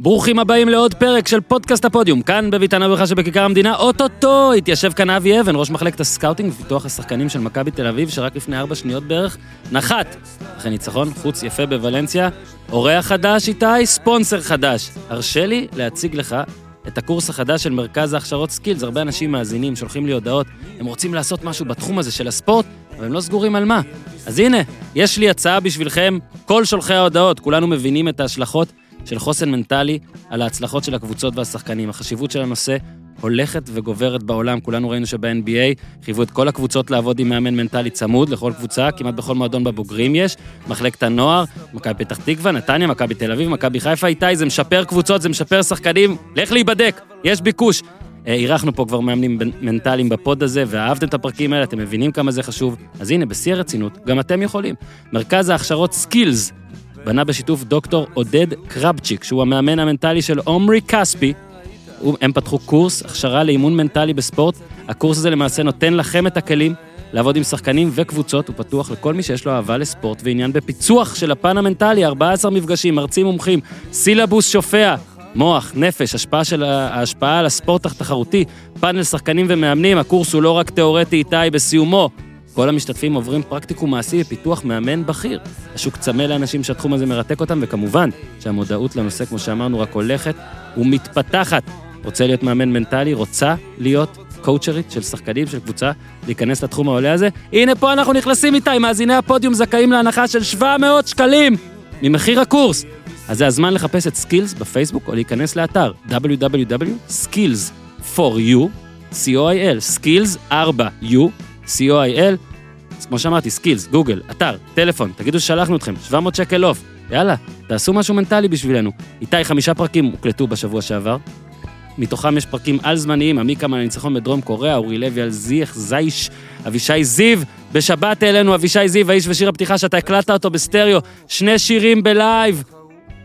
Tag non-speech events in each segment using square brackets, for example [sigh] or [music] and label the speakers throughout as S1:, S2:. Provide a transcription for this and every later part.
S1: ברוכים הבאים לעוד פרק של פודקאסט הפודיום, כאן בביתן הברכה שבכיכר המדינה, אוטוטו התיישב כאן אבי אבן, ראש מחלקת הסקאוטינג ופיתוח השחקנים של מכבי תל אביב, שרק לפני ארבע שניות בערך נחת אחרי ניצחון חוץ יפה בוולנסיה. אורח חדש איתי, ספונסר חדש. הרשה לי להציג לך את הקורס החדש של מרכז ההכשרות סקילס. הרבה אנשים מאזינים, שולחים לי הודעות, הם רוצים לעשות משהו בתחום הזה של הספורט, אבל הם לא סגורים על מה. אז הנה, יש לי הצעה בשבילכם, כל שולחי ההודעות, כולנו מבינים את ההשלכות של חוסן מנטלי על ההצלחות של הקבוצות והשחקנים. החשיבות של הנושא הולכת וגוברת בעולם. כולנו ראינו שב-NBA חייבו את כל הקבוצות לעבוד עם מאמן מנטלי צמוד לכל קבוצה, כמעט בכל מועדון בבוגרים יש. מחלקת הנוער, מכבי פתח תקווה, נתניה, מכבי תל אביב, מכבי חיפה, איתי, זה משפר קבוצות, זה משפר שחקנים, לך להיבדק, יש ביקוש. אה, אירחנו פה כבר מאמנים מנטליים בפוד הזה, ואהבתם את הפרקים האלה, אתם מבינים כמה זה חשוב. אז הנה, בשיא הרצינות, גם אתם יכולים. מרכז ההכשרות סקילס בנה בשיתוף דוקטור עודד קרבצ'יק, שהוא המאמן המנטלי של עומרי כספי. הם פתחו קורס הכשרה לאימון מנטלי בספורט. הקורס הזה למעשה נותן לכם את הכלים לעבוד עם שחקנים וקבוצות, הוא פתוח לכל מי שיש לו אהבה לספורט ועניין בפיצוח של הפן המנטלי, 14 מפגשים, מרצים מומחים, סילבוס שופע, מוח, נפש, השפעה של ההשפעה על הספורט התחרותי, פאנל שחקנים ומאמנים, הקורס הוא לא רק תיאורטי איתי בסיומו, כל המשתתפים עוברים פרקטיקום מעשי ופיתוח מאמן בכיר. השוק צמא לאנשים שהתחום הזה מרתק אותם, וכמובן שהמודעות לנושא, כמו שאמרנו, רק הולכת ומתפתחת. רוצה להיות מאמן מנטלי, רוצה להיות קואוצ'רית של שחקנים, של קבוצה, להיכנס לתחום העולה הזה. הנה פה אנחנו נכנסים איתה, מאזיני הפודיום זכאים להנחה של 700 שקלים ממחיר הקורס. אז זה הזמן לחפש את Skills בפייסבוק או להיכנס לאתר www.skills4u, co.il, skills 4u, co.il, אז כמו שאמרתי, Skills, גוגל, אתר, טלפון, תגידו ששלחנו אתכם, 700 שקל off, יאללה, תעשו משהו מנטלי בשבילנו. איתי, חמישה פרקים הוקלטו בשבוע שעבר. מתוכם יש פרקים על-זמניים, עמיקה מהניצחון בדרום קוריאה, אורי לוי על זיח, זייש, אבישי זיו. בשבת העלינו אבישי זיו, האיש ושיר הפתיחה שאתה הקלטת אותו בסטריאו, שני שירים בלייב.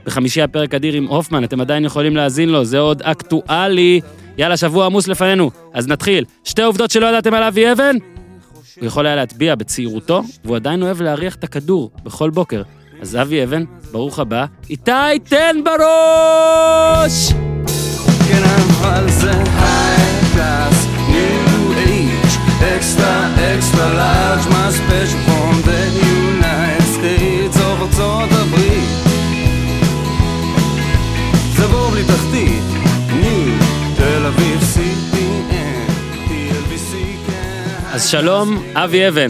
S1: בחמישי הפרק אדיר עם הופמן, אתם עדיין יכולים להאזין לו, זה עוד אקטואלי. יאללה, שבוע עמוס לפנינו, אז נתחיל. שתי עובדות שלא ידעתם על אבי אבן? הוא יכול היה להטביע בצעירותו, והוא עדיין אוהב להריח את הכדור בכל בוקר. אז אבי אבן, ברוך הבא, איתי תן בראש! כן, אבל זה high-class, new age, extra, extra large, מה special אז שלום, אבי אבן.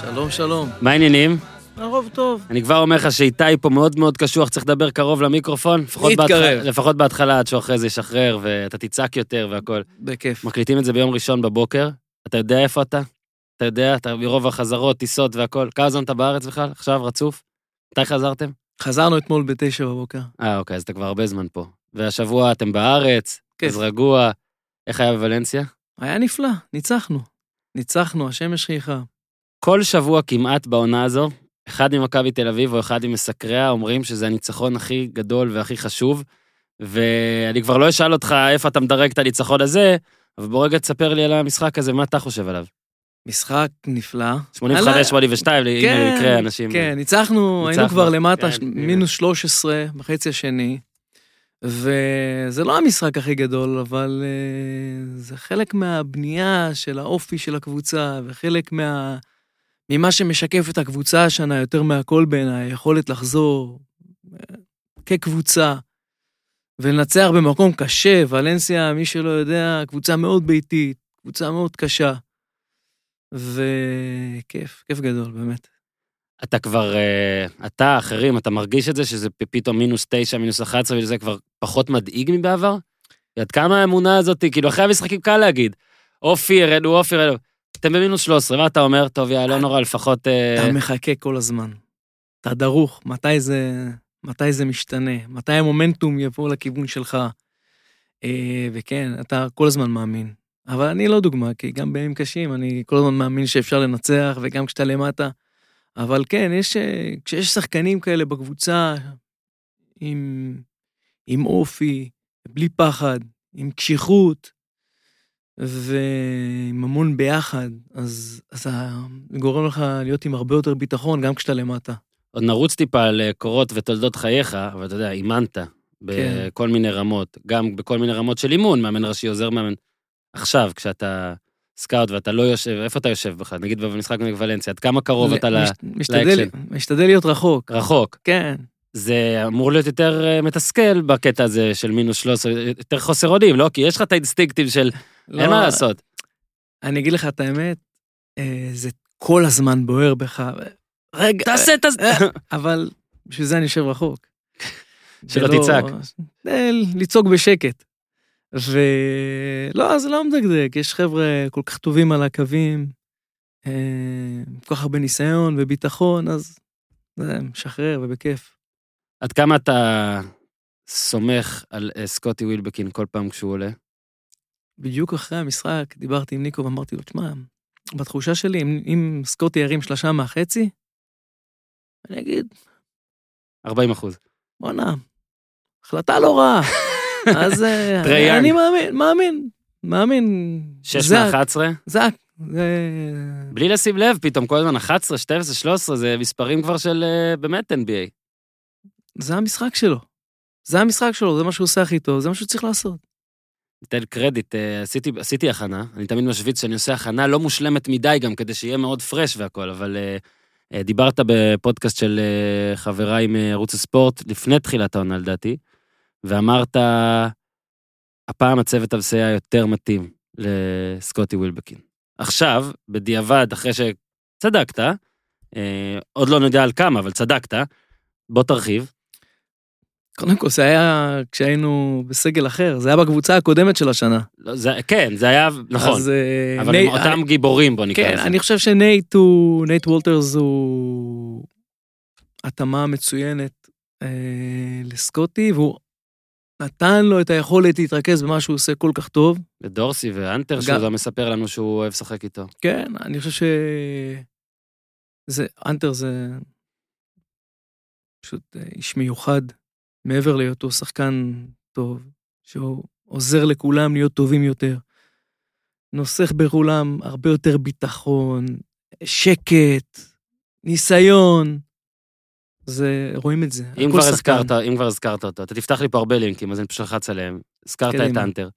S2: שלום, שלום.
S1: מה העניינים?
S2: הרוב טוב.
S1: אני כבר אומר לך שאיתי פה מאוד מאוד קשוח, צריך לדבר קרוב למיקרופון.
S2: להתקרב.
S1: לפחות בהתחלה, עד שהוא אחרי זה ישחרר ואתה תצעק יותר והכל.
S2: בכיף.
S1: מקליטים את זה ביום ראשון בבוקר, אתה יודע איפה אתה? אתה יודע, אתה מרוב החזרות, טיסות והכל. כמה זמן אתה בארץ בכלל? עכשיו רצוף? מתי חזרתם?
S2: חזרנו אתמול בתשע בבוקר.
S1: אה, אוקיי, אז אתה כבר הרבה זמן פה. והשבוע אתם בארץ,
S2: כיף.
S1: אז רגוע. איך היה בוולנסיה?
S2: היה נפלא, ניצחנו. ניצחנו, השמש חייכה.
S1: כל שבוע כמעט בעונה הזו, אחד ממכבי תל אביב או אחד ממסקריה אומרים שזה הניצחון הכי גדול והכי חשוב, ואני כבר לא אשאל אותך איפה אתה מדרג את הניצחון הזה, אבל בוא רגע תספר לי על המשחק הזה, מה אתה חושב עליו?
S2: משחק נפלא.
S1: 85-82,
S2: כן,
S1: הנה יקרה אנשים.
S2: כן, ניצחנו, היינו
S1: ניצחנו,
S2: כבר למטה,
S1: כן.
S2: מינוס 13 בחצי השני. וזה לא המשחק הכי גדול, אבל אה, זה חלק מהבנייה של האופי של הקבוצה, וחלק מה... ממה שמשקף את הקבוצה השנה יותר מהכל בעיניי, היכולת לחזור אה, כקבוצה ולנצח במקום קשה. ולנסיה, מי שלא יודע, קבוצה מאוד ביתית, קבוצה מאוד קשה. וכיף, כיף גדול, באמת.
S1: אתה כבר, אה, אתה, אחרים, אתה מרגיש את זה שזה פתאום מינוס 9, מינוס 11, וזה כבר פחות מדאיג מבעבר? עד כמה האמונה הזאת, כאילו אחרי המשחקים קל להגיד, אופי, הראינו אופי, הראינו. אתם במינוס 13, ואתה אומר, טוב, יאללה, לא נורא, לפחות... אה,
S2: אתה מחכה כל הזמן. אתה דרוך, מתי זה, מתי זה משתנה, מתי המומנטום יבוא לכיוון שלך. אה, וכן, אתה כל הזמן מאמין. אבל אני לא דוגמה, כי גם בימים קשים אני כל הזמן מאמין שאפשר לנצח, וגם כשאתה למטה. אבל כן, יש, אה, כשיש שחקנים כאלה בקבוצה, עם, עם אופי, בלי פחד, עם קשיחות, ועם המון ביחד, אז, אז זה גורם לך להיות עם הרבה יותר ביטחון, גם כשאתה למטה.
S1: עוד נרוץ טיפה על אה, קורות ותולדות חייך, אבל אתה יודע, אימנת, בכל מיני רמות, גם בכל מיני רמות של אימון, מאמן ראשי עוזר מאמן. עכשיו, כשאתה סקאוט ואתה לא יושב, איפה אתה יושב בכלל? נגיד במשחק נגד ולנסיה, עד כמה קרוב אתה לאקשן?
S2: משתדל להיות רחוק.
S1: רחוק.
S2: כן.
S1: זה אמור להיות יותר אה, מתסכל בקטע הזה של מינוס 13, יותר חוסר אונים, לא? כי יש לך את האינסטינקטים של אין
S2: לא,
S1: מה לעשות.
S2: אני אגיד לך את האמת, אה, זה כל הזמן בוער בך. רגע,
S1: תעשה את זה.
S2: אבל בשביל זה אני יושב רחוק.
S1: שלא
S2: ולא-
S1: תצעק.
S2: אה, לצעוק בשקט. ולא, זה לא מדקדק, יש חבר'ה כל כך טובים על הקווים, אה, כל כך הרבה ניסיון וביטחון, אז זה משחרר ובכיף.
S1: עד כמה אתה סומך על אה, סקוטי ווילבקין כל פעם כשהוא עולה?
S2: בדיוק אחרי המשחק דיברתי עם ניקו ואמרתי לו, תשמע, בתחושה שלי, אם, אם סקוטי ירים שלושה מהחצי, אני אגיד,
S1: 40 אחוז.
S2: בואנה, החלטה לא רעה. אז אה. [laughs] אני מאמין, מאמין, מאמין.
S1: 6
S2: זה-
S1: מ-11?
S2: זה, זה,
S1: בלי לשים לב, פתאום כל הזמן 11, 12, 13, זה מספרים כבר של אה, באמת NBA.
S2: זה המשחק שלו. זה המשחק שלו, זה מה שהוא עושה הכי טוב, זה מה שהוא צריך לעשות.
S1: ניתן קרדיט, אה, עשיתי, עשיתי הכנה, אני תמיד משוויץ שאני עושה הכנה לא מושלמת מדי גם, כדי שיהיה מאוד פרש והכל, אבל דיברת בפודקאסט של חבריי מערוץ הספורט, לפני תחילת העונה לדעתי, ואמרת, הפעם הצוות המסייע יותר מתאים לסקוטי ווילבקין. עכשיו, בדיעבד, אחרי שצדקת, אה, עוד לא נדע על כמה, אבל צדקת, בוא תרחיב.
S2: קודם כל, זה היה כשהיינו בסגל אחר, זה היה בקבוצה הקודמת של השנה.
S1: לא, זה, כן, זה היה, נכון,
S2: אז, אה,
S1: אבל
S2: ני-
S1: עם אותם גיבורים, בוא נקרא
S2: כן,
S1: לזה.
S2: אני חושב שנייט הוא, נייט וולטרס הוא התאמה מצוינת אה, לסקוטי, והוא נתן לו את היכולת להתרכז במה שהוא עושה כל כך טוב.
S1: ודורסי ואנטר, שהוא גם מספר לנו שהוא אוהב לשחק איתו.
S2: כן, אני חושב ש... זה, אנטר זה פשוט אה, איש מיוחד, מעבר להיותו שחקן טוב, שהוא עוזר לכולם להיות טובים יותר. נוסך בכולם הרבה יותר ביטחון, שקט, ניסיון. זה, רואים את זה.
S1: אם כבר,
S2: שחקן.
S1: הזכרת, אם כבר הזכרת אותו, אתה תפתח לי פה הרבה לינקים, אז אני פשוט לחץ עליהם. הזכרת את. אנטר.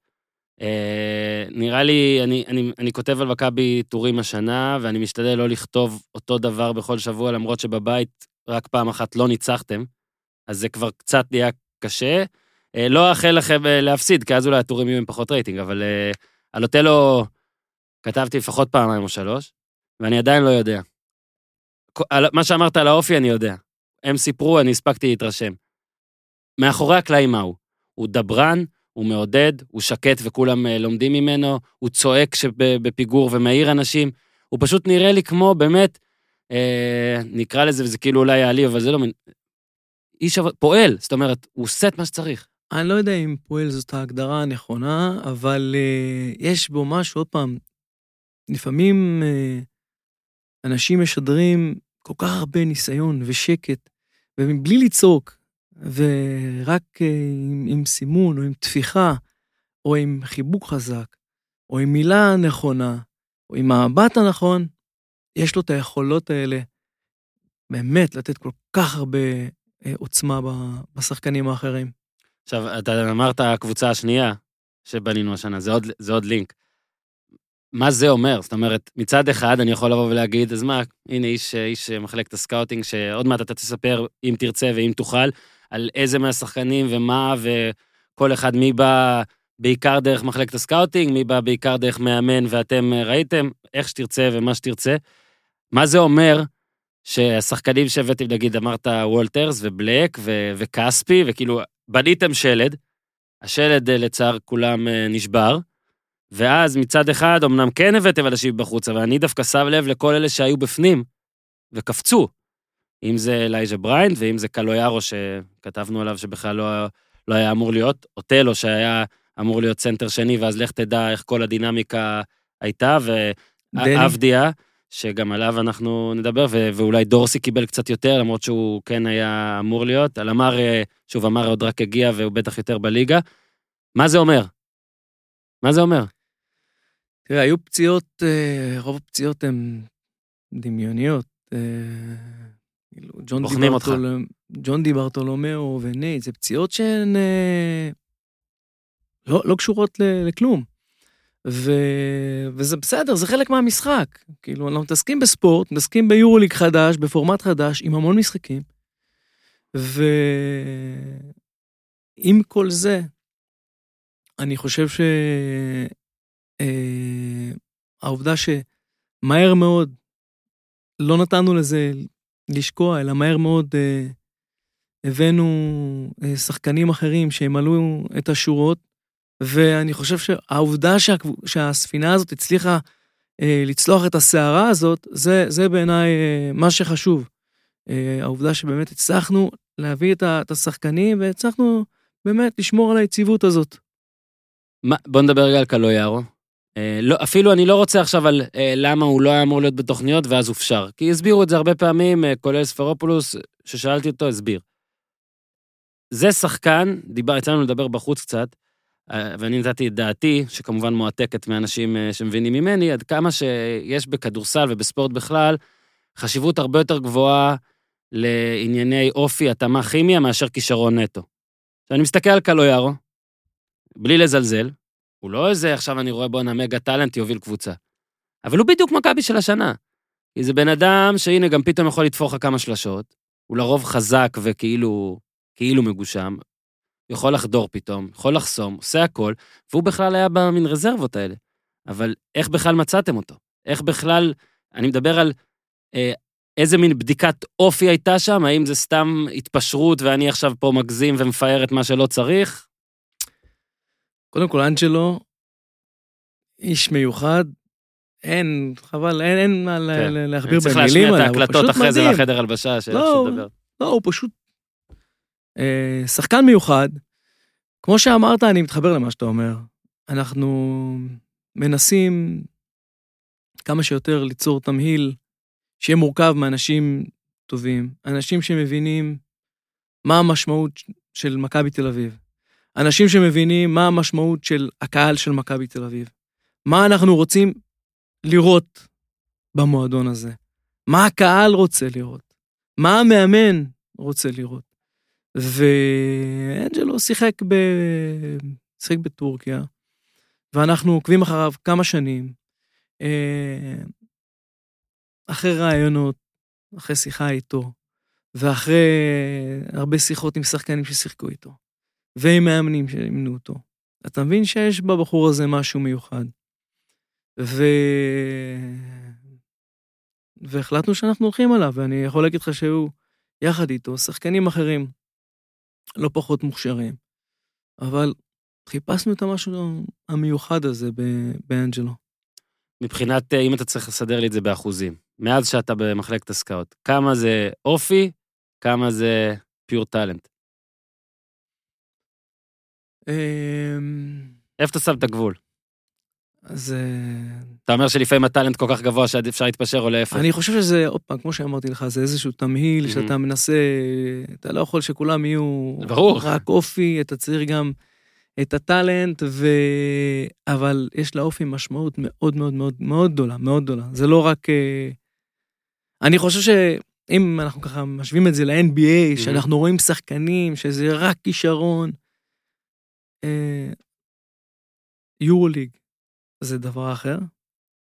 S1: אה, נראה לי, אני, אני, אני כותב על מכבי טורים השנה, ואני משתדל לא לכתוב אותו דבר בכל שבוע, למרות שבבית רק פעם אחת לא ניצחתם, אז זה כבר קצת נהיה קשה. אה, לא אאחל לכם אה, להפסיד, כי אז אולי הטורים יהיו עם פחות רייטינג, אבל אה, על אוטלו כתבתי לפחות פעמיים או שלוש, ואני עדיין לא יודע. מה שאמרת על האופי אני יודע. הם סיפרו, אני הספקתי להתרשם. מאחורי הקלעים מה הוא? הוא דברן, הוא מעודד, הוא שקט וכולם אה, לומדים ממנו, הוא צועק בפיגור ומעיר אנשים. הוא פשוט נראה לי כמו באמת, אה, נקרא לזה, וזה כאילו אולי יעליב, אבל זה לא... מין- איש עבוד, פועל, זאת אומרת, הוא עושה את מה שצריך.
S2: אני לא יודע אם פועל זאת ההגדרה הנכונה, אבל uh, יש בו משהו, עוד פעם, לפעמים uh, אנשים משדרים כל כך הרבה ניסיון ושקט, ובלי לצעוק, ורק uh, עם, עם סימון או עם טפיחה, או עם חיבוק חזק, או עם מילה נכונה, או עם המבט הנכון, יש לו את היכולות האלה באמת לתת כל כך הרבה אה, עוצמה בשחקנים האחרים.
S1: עכשיו, אתה אמרת הקבוצה השנייה שבנינו השנה, זה עוד, זה עוד לינק. מה זה אומר? זאת אומרת, מצד אחד אני יכול לבוא ולהגיד, אז מה, הנה איש, איש מחלקת הסקאוטינג, שעוד מעט אתה תספר, אם תרצה ואם תוכל, על איזה מהשחקנים ומה, וכל אחד מי בא בעיקר דרך מחלקת הסקאוטינג, מי בא בעיקר דרך מאמן, ואתם ראיתם, איך שתרצה ומה שתרצה. מה זה אומר שהשחקנים שהבאתי, נגיד, אמרת וולטרס ובלק ו- וכספי, וכאילו, בניתם שלד, השלד אה, לצער כולם אה, נשבר, ואז מצד אחד, אמנם כן הבאתם אנשים בחוץ, אבל אני דווקא שם לב לכל אלה שהיו בפנים וקפצו. אם זה אלייז'ה בראיינט, ואם זה קלויארו שכתבנו עליו שבכלל לא, לא היה אמור להיות, אותלו שהיה אמור להיות סנטר שני, ואז לך תדע איך כל הדינמיקה הייתה. ועבדיה, שגם עליו אנחנו נדבר, ו- ואולי דורסי קיבל קצת יותר, למרות שהוא כן היה אמור להיות. על אמר, אה, שוב, אמר עוד רק הגיע והוא בטח יותר בליגה. מה זה אומר? מה זה אומר?
S2: תראה, היו פציעות, אה, רוב הפציעות הן דמיוניות. אה, כאילו, ג'ון די
S1: בוחנים אותך.
S2: ברטול- ג'ון די ברטולומיאו ונייט, זה פציעות שהן אה, לא, לא קשורות לכלום. ו, וזה בסדר, זה חלק מהמשחק. כאילו, אנחנו מתעסקים בספורט, מתעסקים ביורוליג חדש, בפורמט חדש, עם המון משחקים. ועם כל זה, אני חושב ש... אה, העובדה שמהר מאוד לא נתנו לזה לשקוע, אלא מהר מאוד אה, הבאנו אה, שחקנים אחרים שימלאו את השורות, ואני חושב שהעובדה שה, שהספינה הזאת הצליחה אה, לצלוח את הסערה הזאת, זה, זה בעיניי אה, מה שחשוב. אה, העובדה שבאמת הצלחנו להביא את, ה, את השחקנים והצלחנו באמת לשמור על היציבות הזאת.
S1: מה, בוא נדבר רגע על קלויארו. אה, לא, אפילו אני לא רוצה עכשיו על אה, למה הוא לא היה אמור להיות בתוכניות ואז הופשר. כי הסבירו את זה הרבה פעמים, אה, כולל ספרופולוס, ששאלתי אותו, הסביר. זה שחקן, דיבר, יצא לנו לדבר בחוץ קצת, אה, ואני נתתי את דעתי, שכמובן מועתקת מאנשים אה, שמבינים ממני, עד כמה שיש בכדורסל ובספורט בכלל, חשיבות הרבה יותר גבוהה לענייני אופי, התאמה כימיה, מאשר כישרון נטו. כשאני מסתכל על קלויארו, בלי לזלזל, הוא לא איזה, עכשיו אני רואה בואנה מגה טאלנט יוביל קבוצה. אבל הוא בדיוק מכבי של השנה. כי זה בן אדם שהנה גם פתאום יכול לתפור לך כמה שלשות, הוא לרוב חזק וכאילו כאילו מגושם, יכול לחדור פתאום, יכול לחסום, עושה הכל, והוא בכלל היה במין רזרבות האלה. אבל איך בכלל מצאתם אותו? איך בכלל, אני מדבר על אה, איזה מין בדיקת אופי הייתה שם, האם זה סתם התפשרות ואני עכשיו פה מגזים ומפאר את מה שלא צריך?
S2: קודם כל, אנג'לו, איש מיוחד, אין, חבל, אין, אין מה
S1: כן.
S2: לה- להכביר
S1: צריך
S2: במילים
S1: להשמיע את
S2: עליו, הוא
S1: ההקלטות
S2: פשוט
S1: אחרי זה
S2: מדהים.
S1: לחדר הלבשה, ש-
S2: לא,
S1: שתדבר.
S2: לא, הוא פשוט אה, שחקן מיוחד. כמו שאמרת, אני מתחבר למה שאתה אומר. אנחנו מנסים כמה שיותר ליצור תמהיל שיהיה מורכב מאנשים טובים, אנשים שמבינים מה המשמעות של מכבי תל אביב, אנשים שמבינים מה המשמעות של הקהל של מכבי תל אביב, מה אנחנו רוצים לראות במועדון הזה, מה הקהל רוצה לראות, מה המאמן רוצה לראות. ואנג'לו שיחק, ב... שיחק בטורקיה, ואנחנו עוקבים אחריו כמה שנים, אה, אחרי רעיונות, אחרי שיחה איתו, ואחרי הרבה שיחות עם שחקנים ששיחקו איתו, ועם מאמנים שאימנו אותו. אתה מבין שיש בבחור הזה משהו מיוחד. ו... והחלטנו שאנחנו הולכים עליו, ואני יכול להגיד לך שהיו יחד איתו שחקנים אחרים, לא פחות מוכשרים, אבל חיפשנו את המשהו המיוחד הזה באנג'לו.
S1: מבחינת, אה, אם אתה צריך לסדר לי את זה באחוזים, מאז שאתה במחלקת הסקאוט, כמה זה אופי, כמה זה פיור טאלנט.
S2: אמ,
S1: איפה אתה שם את הגבול?
S2: אז אה,
S1: אתה אומר שלפעמים הטאלנט כל כך גבוה שעד אפשר להתפשר או להפך.
S2: אני חושב שזה, עוד פעם, כמו שאמרתי לך, זה איזשהו תמהיל
S1: Mhm.
S2: שאתה מנסה, אתה לא יכול שכולם יהיו
S1: ברור.
S2: רק אופי, אתה צריך גם את הטאלנט, ו... אבל יש לאופי משמעות מאוד מאוד מאוד מאוד גדולה, מאוד גדולה. זה לא רק... אה, אני חושב שאם אנחנו ככה משווים את זה ל-NBA,
S1: Mhm.
S2: שאנחנו רואים שחקנים, שזה רק כישרון, יורוליג זה דבר אחר,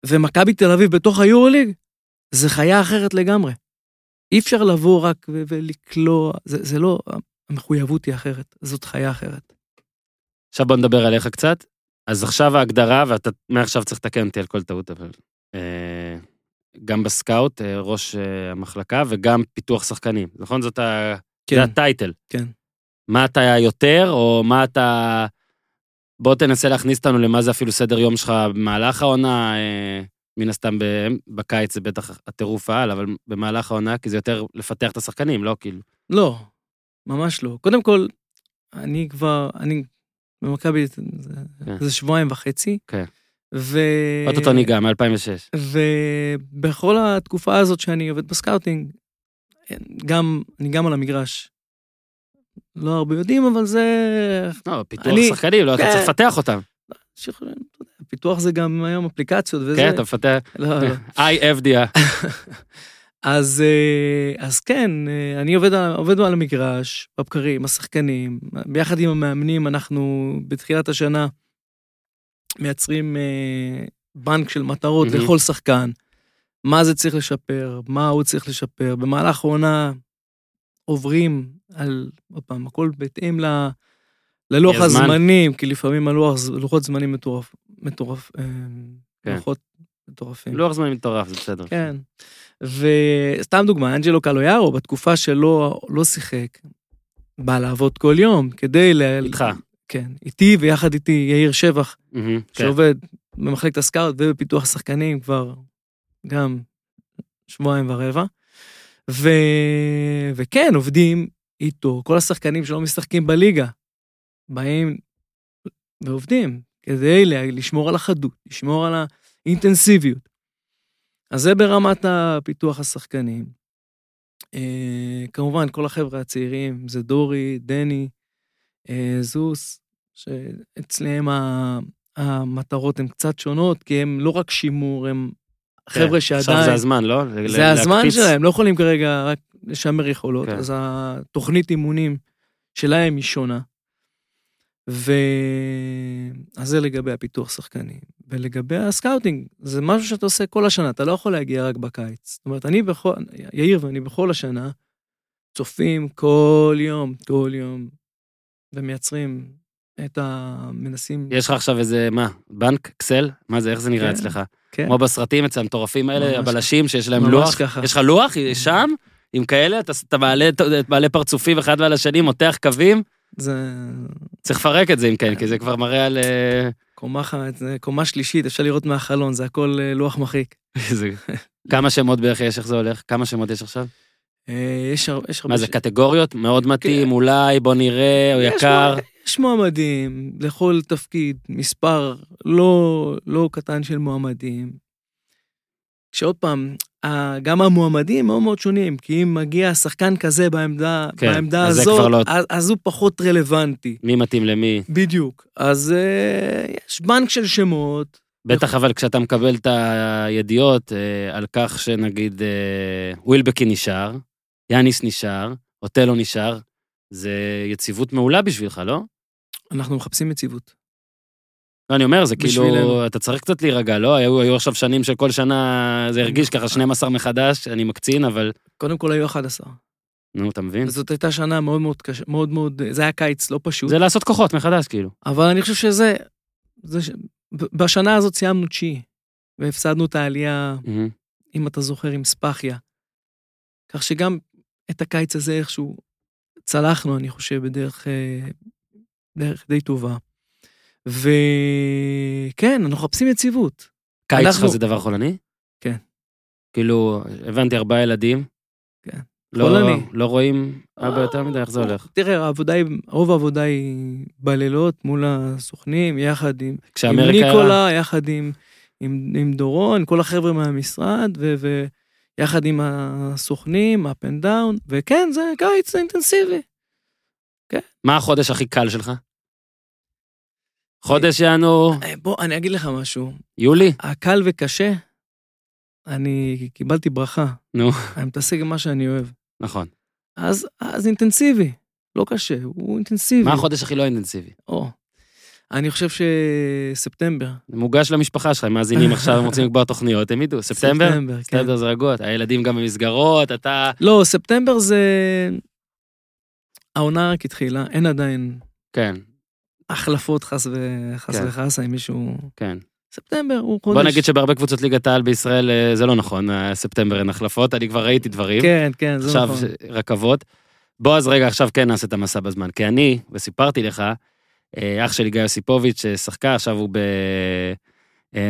S2: ומכבי תל אביב בתוך היורוליג זה חיה אחרת לגמרי. אי אפשר לבוא רק ולקלוע, זה, זה לא, המחויבות היא אחרת, זאת חיה אחרת.
S1: עכשיו בוא נדבר עליך קצת. אז עכשיו ההגדרה, ואתה מעכשיו צריך לתקן אותי על כל טעות, אבל... אה, גם בסקאוט, אה, ראש אה, המחלקה, וגם פיתוח שחקנים, נכון? זאת ה...
S2: כן,
S1: זה הטייטל.
S2: כן.
S1: מה אתה יותר, או מה אתה... בוא תנסה להכניס אותנו למה זה אפילו סדר יום שלך במהלך העונה, אה, מן הסתם בקיץ זה בטח הטירוף העל, אבל במהלך העונה, כי זה יותר לפתח את השחקנים, לא כאילו.
S2: לא, ממש לא. קודם כל, אני כבר, אני במכבי זה,
S1: כן.
S2: זה שבועיים וחצי.
S1: כן.
S2: ו...
S1: אוטוטו ניגע, מ-2006.
S2: ובכל התקופה הזאת שאני עובד בסקאוטינג, גם, אני גם על המגרש. לא הרבה יודעים, אבל זה...
S1: לא, פיתוח
S2: אני-
S1: שחקנים, לא, אתה
S2: כן.
S1: צריך לפתח אותם.
S2: פיתוח זה גם היום אפליקציות וזה.
S1: כן, אתה מפתח...
S2: לא, לא. [laughs]
S1: אבדיה. [laughs]
S2: אז, אה, אז כן, אה, אני עובד, עובד על המגרש, בבקרים, השחקנים, ביחד עם המאמנים, אנחנו בתחילת השנה מייצרים אה, בנק של מטרות
S1: מהמם.
S2: לכל שחקן, מה זה צריך לשפר, מה הוא צריך לשפר. במהלך העונה עוברים על, עוד פעם, הכל בהתאם ל, ללוח
S1: יש זמן.
S2: הזמנים, כי לפעמים הלוח, לוחות זמנים מטורף, מטורף, אה,
S1: כן.
S2: לוחות מטורפים.
S1: לוח זמן מטורף, זה בסדר.
S2: כן. וסתם דוגמה, אנג'לו קלויארו, בתקופה שלו לא שיחק, בא לעבוד כל יום כדי ל...
S1: איתך.
S2: כן, איתי ויחד איתי יאיר שבח,
S1: כן.
S2: שעובד במחלקת הסקאוט ובפיתוח השחקנים כבר גם שבועיים ורבע. ו... וכן, עובדים איתו, כל השחקנים שלא משחקים בליגה, באים ועובדים כדי לשמור על החדות, לשמור על האינטנסיביות. אז זה ברמת הפיתוח השחקנים. אה, כמובן, כל החבר'ה הצעירים, זה דורי, דני, אה, זוס, שאצלם ה- המטרות הן קצת שונות, כי הם לא רק שימור, הם חבר'ה
S1: כן, עכשיו
S2: שעדיין...
S1: זה הזמן, לא?
S2: זה הזמן. שלהם, לא יכולים כרגע רק לשמר יכולות,
S1: כן.
S2: אז התוכנית אימונים שלהם היא שונה. ו... אז זה לגבי הפיתוח שחקנים. ולגבי הסקאוטינג, זה משהו שאתה עושה כל השנה, אתה לא יכול להגיע רק בקיץ. זאת אומרת, אני בכל, יאיר ואני בכל השנה, צופים כל יום, כל יום, ומייצרים את ה... מנסים...
S1: יש לך עכשיו איזה, מה, בנק, אקסל? מה זה, איך זה נראה
S2: כן,
S1: אצלך?
S2: כן,
S1: כמו בסרטים אצל המטורפים האלה, הבלשים שיש להם לוח.
S2: ככה.
S1: יש לך לוח שם, עם כאלה, אתה- אתה מעלה- מעלה פרצופים אחד ועל השני, מותח קווים,
S2: זה
S1: צריך לפרק את זה אם כן, כי זה כבר מראה על... אה,
S2: קומה, קומה שלישית, אפשר לראות מהחלון, זה הכל אה, לוח מחיק. [laughs]
S1: זה- כמה שמות בערך יש, איך זה הולך? כמה שמות יש עכשיו?
S2: אה, יש יש הרבה...
S1: מה זה, קטגוריות? מאוד מתאים,
S2: כן.
S1: אולי, בוא נראה, או יקר.
S2: יש מועמדים לכל תפקיד, מספר לא, לא קטן של מועמדים. שעוד פעם, גם המועמדים מאוד מאוד שונים, כי אם מגיע שחקן כזה בעמדה,
S1: כן,
S2: בעמדה
S1: אז
S2: הזאת,
S1: לא-
S2: אז, אז הוא פחות רלוונטי.
S1: מי מתאים למי?
S2: בדיוק. אז אה, יש בנק של שמות.
S1: בטח אבל כשאתה מקבל את הידיעות אה, על כך שנגיד אה, ווילבקי נשאר, יאניס נשאר, אוטלו נשאר, זה יציבות מעולה בשבילך, לא?
S2: אנחנו מחפשים יציבות.
S1: לא, אני אומר, זה כאילו. אתה צריך קצת להירגע, לא? היו, היו עכשיו שנים של כל שנה, זה הרגיש ככה 12 מחדש, אני מקצין, אבל...
S2: קודם כל היו 11.
S1: נו, אתה מבין?
S2: זאת הייתה שנה מאוד מאוד קשה, מאוד מאוד, זה היה קיץ לא פשוט.
S1: זה לעשות כוחות מחדש, כאילו.
S2: אבל אני חושב שזה, זה, ש- בשנה הזאת סיימנו תשיעי, והפסדנו את העלייה,
S1: מהמם.
S2: אם אתה זוכר, עם ספחיה. כך שגם את הקיץ הזה איכשהו צלחנו, אני חושב, בדרך אה, דרך די טובה. וכן, אנחנו מחפשים יציבות.
S1: קיץ שלך
S2: אנחנו-
S1: זה דבר חולני?
S2: כן.
S1: כאילו, הבנתי ארבעה ילדים.
S2: כן.
S1: לא,
S2: חולני.
S1: לא רואים אבא יותר מדי, איך זה הולך?
S2: תראה, העבודה היא, רוב העבודה היא בלילות מול הסוכנים, יחד עם, עם
S1: כשאמריקה...
S2: ניקולה, יחד עם, עם, עם דורון, כל החבר'ה מהמשרד, ו, ויחד עם הסוכנים, up and down, וכן, זה קיץ אינטנסיבי.
S1: מה החודש הכי קל שלך? חודש יענו,
S2: אה, בוא, אני אגיד לך משהו.
S1: יולי?
S2: הקל וקשה, אני קיבלתי ברכה.
S1: נו.
S2: אני מתעסק עם מה שאני אוהב.
S1: נכון.
S2: אז, אז אינטנסיבי, לא קשה, הוא אינטנסיבי.
S1: מה החודש הכי לא אינטנסיבי?
S2: או. אני חושב שספטמבר.
S1: מוגש למשפחה שלך, הם מאזינים [laughs] עכשיו, הם רוצים לקבוע תוכניות, הם ידעו, ספטמבר?
S2: ספטמבר, כן.
S1: ספטמבר זה רגוע, הילדים גם במסגרות, אתה...
S2: לא, ספטמבר זה... העונה רק התחילה, אין עדיין
S1: כן,
S2: החלפות חס, ו... חס
S1: כן.
S2: וחסה עם מישהו...
S1: כן.
S2: ספטמבר הוא חודש...
S1: בוא נגיד שבהרבה קבוצות ליגת העל בישראל אה, זה לא נכון, אה, ספטמבר אין החלפות, אני כבר ראיתי דברים.
S2: כן, כן, זה
S1: עכשיו
S2: נכון.
S1: ש- רכבות. בוא אז רגע עכשיו כן נעשה את המסע בזמן, כי אני, וסיפרתי לך, אה, אח שלי גיא יוסיפוביץ' ששחקה, עכשיו הוא ב...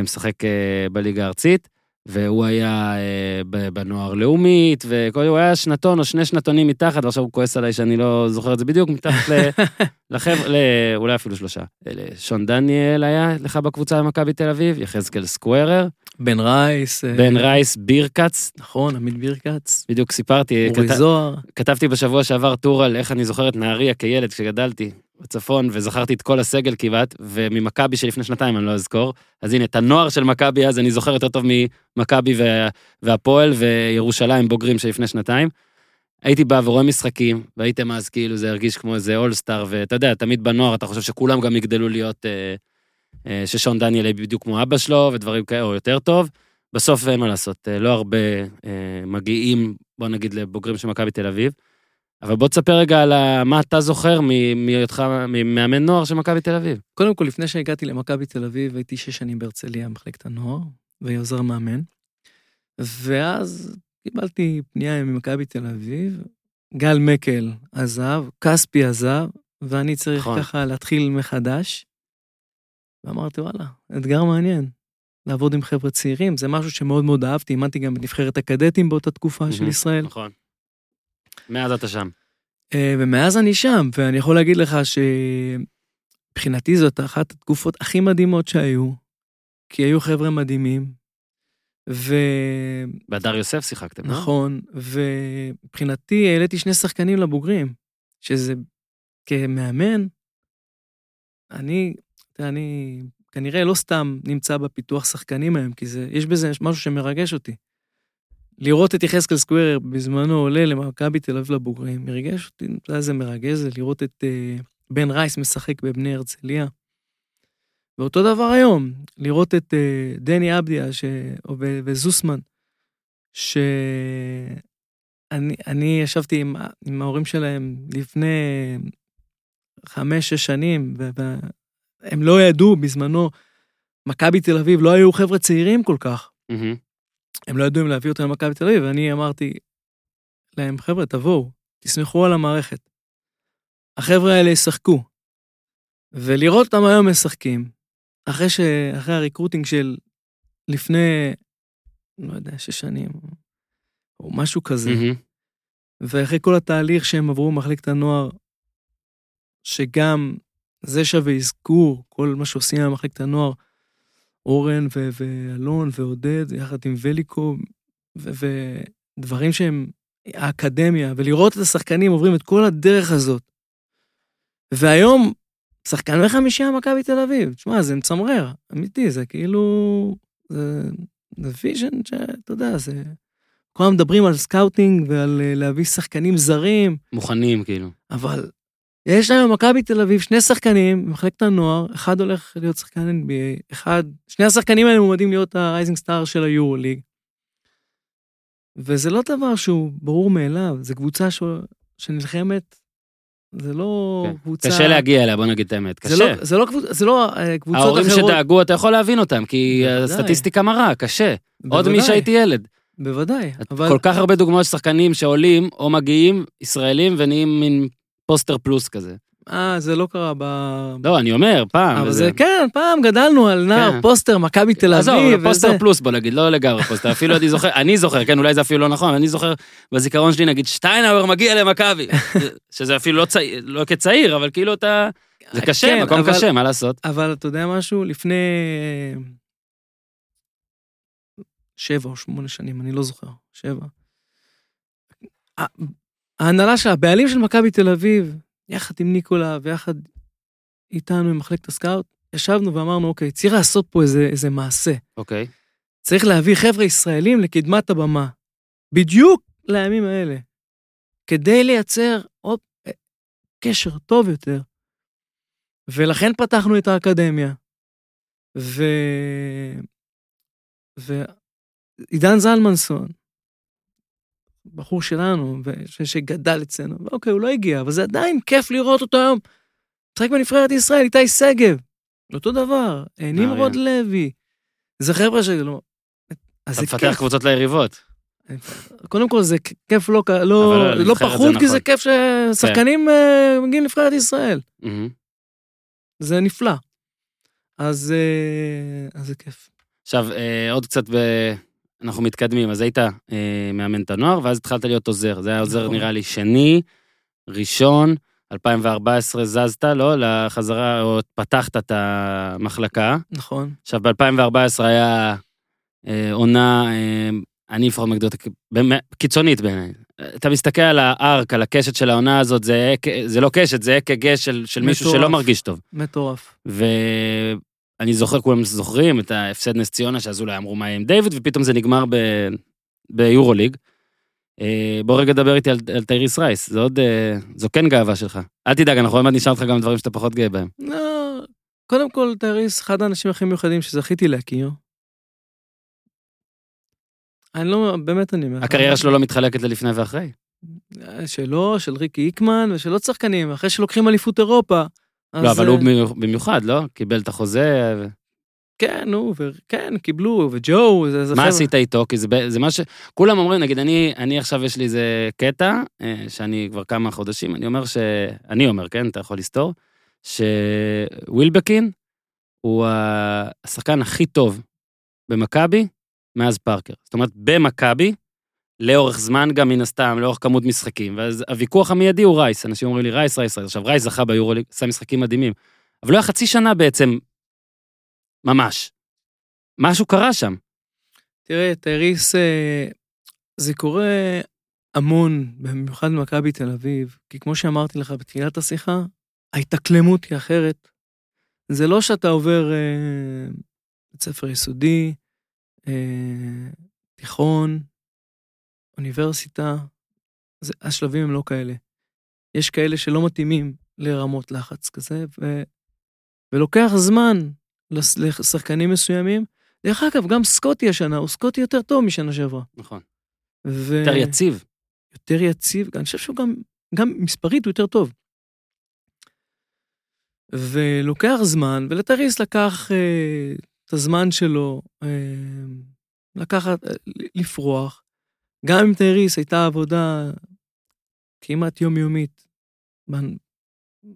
S1: משחק בליגה הארצית, והוא היה אה, בנוער לאומית, והוא היה שנתון או שני שנתונים מתחת, ועכשיו הוא כועס עליי שאני לא זוכר את זה בדיוק, מתחת. [laughs] לחבר'ה, אולי אפילו שלושה. שון דניאל היה לך בקבוצה במכבי תל אביב, יחזקאל סקוורר,
S2: בן רייס. אה,
S1: בן רייס בירקץ,
S2: נכון, עמית בירקץ.
S1: בדיוק סיפרתי,
S2: אורי זוהר.
S1: כתבתי בשבוע שעבר טור על איך אני זוכר את נהריה כילד כשגדלתי. בצפון, וזכרתי את כל הסגל כמעט, וממכבי שלפני שנתיים אני לא אזכור. אז הנה, את הנוער של מכבי אז אני זוכר יותר טוב ממכבי וה- והפועל וירושלים בוגרים של לפני שנתיים. הייתי בא ורואה משחקים, והייתם אז כאילו זה הרגיש כמו איזה אולסטאר, ואתה יודע, תמיד בנוער אתה חושב שכולם גם יגדלו להיות, אה, אה, ששון דניאל יהיה בדיוק כמו אבא שלו, ודברים כאלה, או יותר טוב. בסוף אין מה לעשות, אה, לא הרבה אה, מגיעים, בוא נגיד, לבוגרים של מכבי תל אביב. אבל בוא תספר רגע על מה אתה זוכר מהיותך מאמן נוער של מכבי תל אביב.
S2: קודם כל, לפני שהגעתי למכבי תל אביב, הייתי שש שנים בהרצליה, מחלקת הנוער, ועוזר מאמן. ואז קיבלתי פנייה ממכבי תל אביב, גל מקל עזב, כספי עזב, ואני צריך
S1: נכון.
S2: ככה להתחיל מחדש. ואמרתי, וואלה, אתגר מעניין. לעבוד עם חבר'ה צעירים, זה משהו שמאוד מאוד אהבתי, אימנתי גם בנבחרת הקדטים באותה תקופה של
S1: מהמם.
S2: ישראל.
S1: נכון. מאז אתה שם.
S2: אה, ומאז אני שם, ואני יכול להגיד לך שמבחינתי זאת אחת התקופות הכי מדהימות שהיו, כי היו חבר'ה מדהימים, ונכון,
S1: בהדר יוסף שיחקתם, לא?
S2: נכון. ומבחינתי העליתי שני שחקנים לבוגרים, שזה כמאמן, אני, אני כנראה לא סתם נמצא בפיתוח שחקנים היום, כי זה, יש בזה משהו שמרגש אותי. לראות את יחזקאל סקווירר בזמנו עולה למכבי תל אביב לבוגרים, מרגש אותי, אתה יודע איזה מרגש זה לראות את uh, בן רייס משחק בבני הרצליה. ואותו דבר היום, לראות את uh, דני אבדיה ש... ו- וזוסמן, שאני אני ישבתי עם, עם ההורים שלהם לפני חמש-שש שנים, והם לא ידעו בזמנו, מכבי תל אביב לא היו חבר'ה צעירים כל כך.
S1: מהמם.
S2: הם לא ידעו אם להביא אותם למכבי תל אביב, ואני אמרתי להם, חבר'ה, תבואו, תסמכו על המערכת. החבר'ה האלה ישחקו. ולראות אותם היום משחקים, אחרי, ש... אחרי הריקרוטינג של לפני, לא יודע, שש שנים, או משהו כזה,
S1: מהמם.
S2: ואחרי כל התהליך שהם עברו במחלקת הנוער, שגם זה שווה אזכור, כל מה שעושים במחלקת הנוער, אורן ו- ואלון ועודד, יחד עם וליקו, ו- ודברים שהם האקדמיה, ולראות את השחקנים עוברים את כל הדרך הזאת. והיום, שחקן בחמישייה מכבי תל אביב, תשמע, זה מצמרר, אמיתי, זה כאילו, זה, זה vision שאתה יודע, זה... כל הזמן מדברים על סקאוטינג ועל אה, להביא שחקנים זרים,
S1: מוכנים, כאילו.
S2: אבל יש היום במכבי תל אביב שני שחקנים במחלקת הנוער, אחד הולך להיות שחקן NBA, אחד, שני השחקנים האלה מועמדים להיות ה rising star של היורו ליג. וזה לא דבר שהוא ברור מאליו, זה קבוצה ש... שנלחמת, זה לא
S1: כן.
S2: קבוצה...
S1: קשה להגיע אליה, בוא נגיד את האמת.
S2: זה
S1: קשה.
S2: לא, זה לא, קבוצ... זה לא אה, קבוצות
S1: ההורים
S2: אחרות.
S1: שדאגו, אתה יכול להבין אותם, כי
S2: בוודאי.
S1: הסטטיסטיקה מראה, קשה. עוד
S2: בוודאי,
S1: משהייתי ילד.
S2: בוודאי, אבל...
S1: כל כך הרבה דוגמאות של שחקנים שעולים או מגיעים, ישראלים, ונהיים מין פוסטר פלוס כזה.
S2: אה, זה לא קרה ב...
S1: לא, אני אומר, פעם.
S2: אבל זה, כן, פעם גדלנו על נער
S1: כן.
S2: פוסטר, מכבי תל
S1: עזוב,
S2: אביב,
S1: אבל פוסטר. פלוס בוא נגיד, לא לגמרי פוסטר, אפילו אני זוכר, אני זוכר, כן, אולי זה אפילו לא נכון, אני זוכר בזיכרון שלי, נגיד, שטיינאוור מגיע למכבי, [laughs] שזה אפילו לא לא כצעיר, אבל כאילו אתה, זה קשה,
S2: כן,
S1: מקום קשה, מה לעשות?
S2: אבל אתה יודע משהו? לפני אה, שבע או שמונה שנים, אני לא זוכר, שבע. ההנהלה של הבעלים של מכבי תל אביב, יחד עם ניקולה ויחד איתנו עם מחלקת הסקאוט, ישבנו ואמרנו, אוקיי, צריך לעשות פה איזה, איזה מעשה.
S1: אוקיי,
S2: צריך להביא חבר'ה ישראלים לקדמת הבמה. בדיוק לימים האלה. כדי לייצר עוד אה, קשר טוב יותר. ולכן פתחנו את האקדמיה. ו... ועידן זלמנסון, בחור שלנו, ש... שגדל אצלנו, אוקיי, הוא לא הגיע, אבל זה עדיין כיף לראות אותו היום. משחק בנבחרת ישראל, איתי שגב, אותו דבר, נמרוד לוי. זה חבר'ה שלא... אז
S1: אתה
S2: זה
S1: מפתח. קבוצות ליריבות.
S2: קודם כל זה כיף לא, לא,
S1: לא,
S2: לא פחות,
S1: זה
S2: כי זה
S1: נכון.
S2: כיף ששחקנים אה, מגיעים לנבחרת ישראל.
S1: מהמם.
S2: זה נפלא. אז, אה, אז זה כיף.
S1: עכשיו, אה, עוד קצת ב... אנחנו מתקדמים, אז היית אה, מאמן את הנוער, ואז התחלת להיות עוזר. זה היה עוזר
S2: נכון.
S1: נראה לי שני, ראשון, 2014 זזת, לא? לחזרה, או פתחת את המחלקה.
S2: נכון.
S1: עכשיו, ב-2014 היה אה, עונה, אה, אני לפחות באמת קיצונית בעיניי. אתה מסתכל על הארק, על הקשת של העונה הזאת, זה, זה לא קשת, זה אק"ג של, של מישהו. שלא מרגיש טוב.
S2: מטורף.
S1: ואני זוכר, כולם זוכרים את ההפסד נס ציונה, שאז אולי אמרו מה עם דיוויד, ופתאום זה נגמר ב... ביורוליג. אה, בוא רגע דבר איתי על, על טייריס רייס, זה עוד, אה, זו כן גאווה שלך. אל תדאג, אנחנו עוד מעט נשאל אותך גם דברים שאתה פחות גאה בהם.
S2: לא, קודם כל, טייריס, אחד האנשים הכי מיוחדים שזכיתי להכיר. אני לא, באמת אני אומר. לך.
S1: הקריירה שלו לא מתחלקת ללפני ואחרי.
S2: שלו, של ריקי איקמן ושל עוד שחקנים, אחרי שלוקחים אליפות אירופה.
S1: לא, אבל הוא
S2: אה,
S1: במיוח- במיוחד, לא? קיבל את החוזה. ו...
S2: כן, נו, וכן, קיבלו, וג'ו, זה... זה
S1: מה
S2: חבר'ה-
S1: עשית איתו? כי זה, זה מה ש... כולם אומרים, נגיד, אני, אני עכשיו יש לי איזה קטע, אה, שאני כבר כמה חודשים, אני אומר ש... אני אומר, כן, אתה יכול לסתור, שווילבקין הוא השחקן הכי טוב במכבי מאז פארקר. זאת אומרת, במכבי, לאורך זמן גם מן הסתם, לאורך כמות משחקים. ואז הוויכוח המיידי הוא רייס. אנשים אומרים לי, רייס, רייס, רייס. עכשיו, רייס זכה ביורוליג, עשה משחקים מדהימים. אבל לא היה חצי שנה בעצם, ממש. משהו קרה שם.
S2: תראה, טייריס, אה, זה קורה המון, במיוחד במכבי תל אביב, כי כמו שאמרתי לך בתחילת השיחה, ההתאקלמות היא אחרת. זה לא שאתה עובר אה, בית ספר יסודי, אה, תיכון, אוניברסיטה, זה, השלבים הם לא כאלה. יש כאלה שלא מתאימים לרמות לחץ כזה, ו, ולוקח זמן לשחקנים מסוימים. דרך אגב, גם סקוטי השנה, הוא סקוטי יותר טוב משנה שעברה.
S1: נכון.
S2: ו...
S1: יותר יציב.
S2: יותר יציב, אני חושב שהוא גם, גם מספרית הוא יותר טוב. ולוקח זמן, ולטריס לקח אה, את הזמן שלו, אה, לקחת, אה, לפרוח. גם עם טריס הייתה עבודה כמעט יומיומית.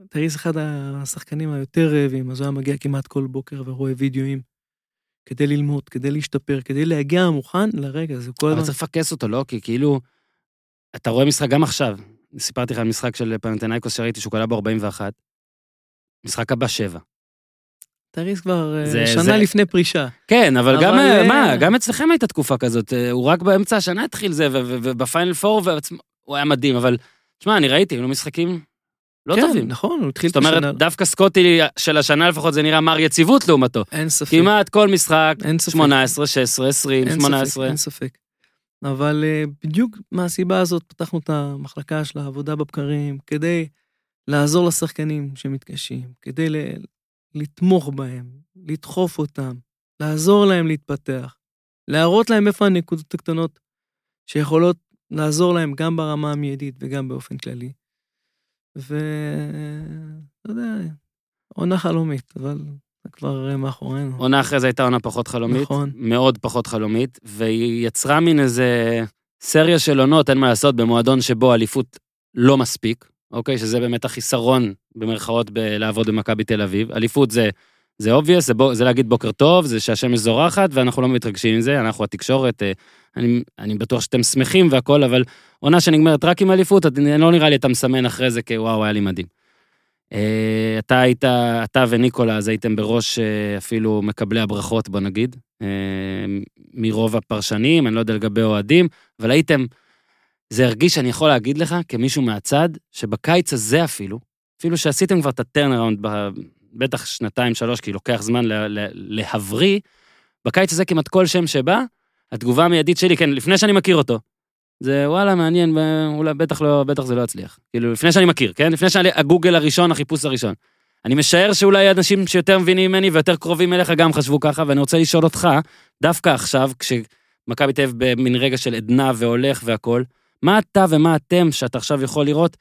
S2: טריס אחד השחקנים היותר רעבים, אז הוא היה מגיע כמעט כל בוקר ורואה וידאוים כדי ללמוד, כדי להשתפר, כדי להגיע מוכן לרגע הזה.
S1: אבל
S2: הזמן...
S1: צריך לפקס אותו, לא? כי כאילו, אתה רואה משחק גם עכשיו. סיפרתי לך על משחק של פנתנאיקוס שראיתי שהוא קלע ב-41. משחק הבא שבע.
S2: טריס כבר אה,
S1: זה-
S2: שנה
S1: זה-
S2: לפני פרישה.
S1: כן, אבל,
S2: אבל,
S1: גם,
S2: אה,
S1: מה, גם אצלכם הייתה תקופה כזאת, אה, הוא רק באמצע השנה התחיל זה, ובפיינל פור, הוא היה מדהים, אבל, תשמע, אני ראיתי, היו לו משחקים לא
S2: כן,
S1: טובים.
S2: נכון, הוא התחיל
S1: זאת
S2: את השנה.
S1: אומרת, דווקא סקוטי של השנה לפחות זה נראה מר יציבות לעומתו.
S2: אין ספק.
S1: כמעט כל משחק,
S2: אין ספק.
S1: 18, 16, 20,
S2: אין
S1: 18.
S2: ספק, אין ספק. אבל אה, בדיוק מהסיבה הזאת פתחנו את המחלקה של העבודה בבקרים, כדי לעזור לשחקנים שמתקשים, כדי לתמוך בהם, לדחוף אותם, לעזור להם להתפתח, להראות להם איפה הנקודות הקטנות שיכולות לעזור להם גם ברמה המיידית וגם באופן כללי. ואתה יודע, עונה חלומית, אבל זה כבר אה, מאחורינו.
S1: עונה אחרי זה הייתה עונה פחות חלומית.
S2: נכון.
S1: מאוד פחות חלומית, והיא יצרה מין איזה סריה של עונות, אין מה לעשות, במועדון שבו אליפות לא מספיק, אוקיי? שזה באמת החיסרון, במרכאות, בלעבוד במכבי תל אביב. אליפות זה... זה obvious, זה, בו, זה להגיד בוקר טוב, זה שהשמש זורחת, ואנחנו לא מתרגשים מזה, אנחנו התקשורת, אה, אני, אני בטוח שאתם שמחים והכל, אבל עונה שנגמרת רק עם אליפות, לא נראה לי אתה מסמן אחרי זה כוואו, היה לי מדהים. אה, אתה היית, אתה וניקולה, אז הייתם בראש אה, אפילו מקבלי הברכות, בוא נגיד, אה, מרוב הפרשנים, אני לא יודע לגבי אוהדים, אבל הייתם, זה הרגיש, אני יכול להגיד לך, כמישהו מהצד, שבקיץ הזה אפילו, אפילו שעשיתם כבר את הטרנראונד, בטח שנתיים, שלוש, כי לוקח זמן לה- לה- להבריא, בקיץ הזה כמעט כל שם שבא, התגובה המיידית שלי, כן, לפני שאני מכיר אותו, זה וואלה, מעניין, ואולי בטח לא, בטח זה לא יצליח. כאילו, לפני שאני מכיר, כן? לפני שאני, הגוגל הראשון, החיפוש הראשון. אני משער שאולי אנשים שיותר מבינים ממני ויותר קרובים אליך גם חשבו ככה, ואני רוצה לשאול אותך, דווקא עכשיו, כשמכבי תל במין רגע של עדנה והולך והכול, מה אתה ומה אתם, שאתה עכשיו יכול לראות,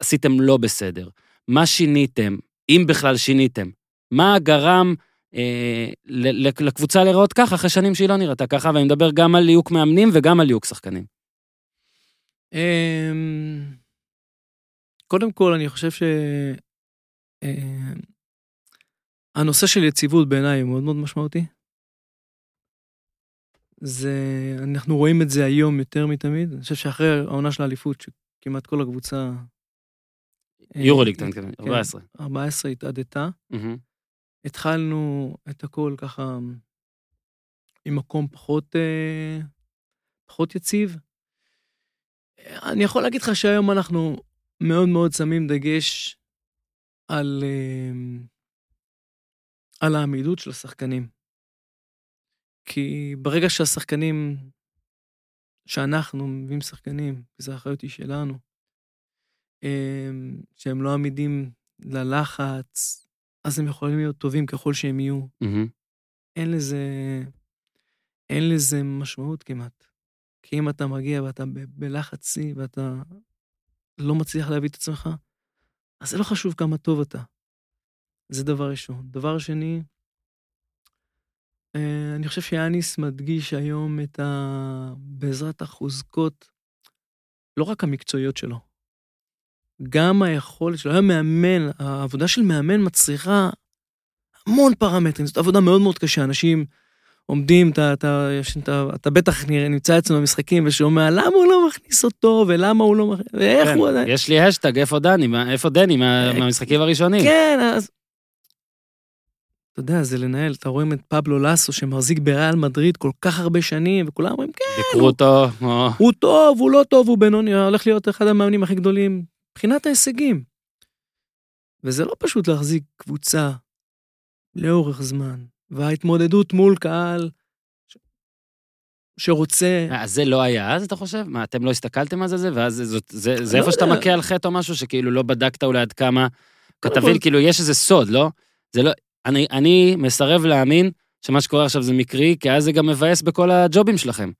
S1: עשיתם לא בסדר? מה שיניתם, אם בכלל שיניתם? מה גרם אה, לקבוצה להיראות ככה אחרי שנים שהיא לא נראתה ככה, ואני מדבר גם על ליהוק מאמנים וגם על ליהוק שחקנים.
S2: אמ, קודם כל, אני חושב ש... אה, של יציבות בעיניי הוא מאוד מאוד משמעותי. זה, אנחנו רואים את זה היום יותר מתמיד. אני חושב שאחרי העונה של האליפות, שכמעט כל הקבוצה...
S1: יורוליג, אתה מתכוון,
S2: כן,
S1: 14.
S2: 14 התאדתה. התחלנו את הכל ככה עם מקום פחות, אה, פחות יציב. אני יכול להגיד לך שהיום אנחנו מאוד מאוד שמים דגש על, אה, על העמידות של השחקנים. כי ברגע שהשחקנים, שאנחנו מביאים שחקנים, וזו האחריות היא שלנו, אה, שהם לא עמידים ללחץ, אז הם יכולים להיות טובים ככל שהם יהיו.
S1: מהמם.
S2: אין לזה, אין לזה משמעות כמעט. כי אם אתה מגיע ואתה ב- בלחץ שיא ואתה לא מצליח להביא את עצמך, אז זה לא חשוב כמה טוב אתה. זה דבר ראשון. דבר שני, אני חושב שיאניס מדגיש היום את ה... בעזרת החוזקות, לא רק המקצועיות שלו, גם היכולת שלו. היום מאמן, העבודה של מאמן מצריכה המון פרמטרים, זאת עבודה מאוד מאוד קשה. אנשים עומדים, אתה, אתה, אתה, אתה בטח נמצא אצלנו במשחקים ושומע למה הוא לא מכניס אותו, ולמה הוא לא מכניס, ואיך
S1: כן,
S2: הוא עדיין...
S1: יש לי השטג, איפה דני, איפה דני מה-
S2: אה,
S1: מהמשחקים הראשונים?
S2: כן, אז... אתה יודע, זה לנהל, אתה רואה את פבלו לסו שמחזיק בריאל מדריד כל כך הרבה שנים, וכולם אומרים, כן,
S1: ביקרו אותו, או-
S2: הוא טוב, הוא לא טוב, הוא בינוני, הוא הולך להיות אחד המאמנים הכי גדולים מבחינת ההישגים. וזה לא פשוט להחזיק קבוצה לאורך זמן, וההתמודדות מול קהל ש... שרוצה...
S1: אה, אז זה לא היה אז, אתה חושב? מה, אתם לא הסתכלתם על זה, זה, ואז זה- זאת- זה זה
S2: לא
S1: איפה שאתה
S2: יודע.
S1: מכה על חטא או משהו, שכאילו לא בדקת אולי עד כמה... תבין,
S2: כל-
S1: כאילו, יש איזה סוד, לא? זה לא... אני, אני מסרב להאמין שמה שקורה עכשיו זה מקרי, כי אז זה גם מבאס בכל הג'ובים שלכם.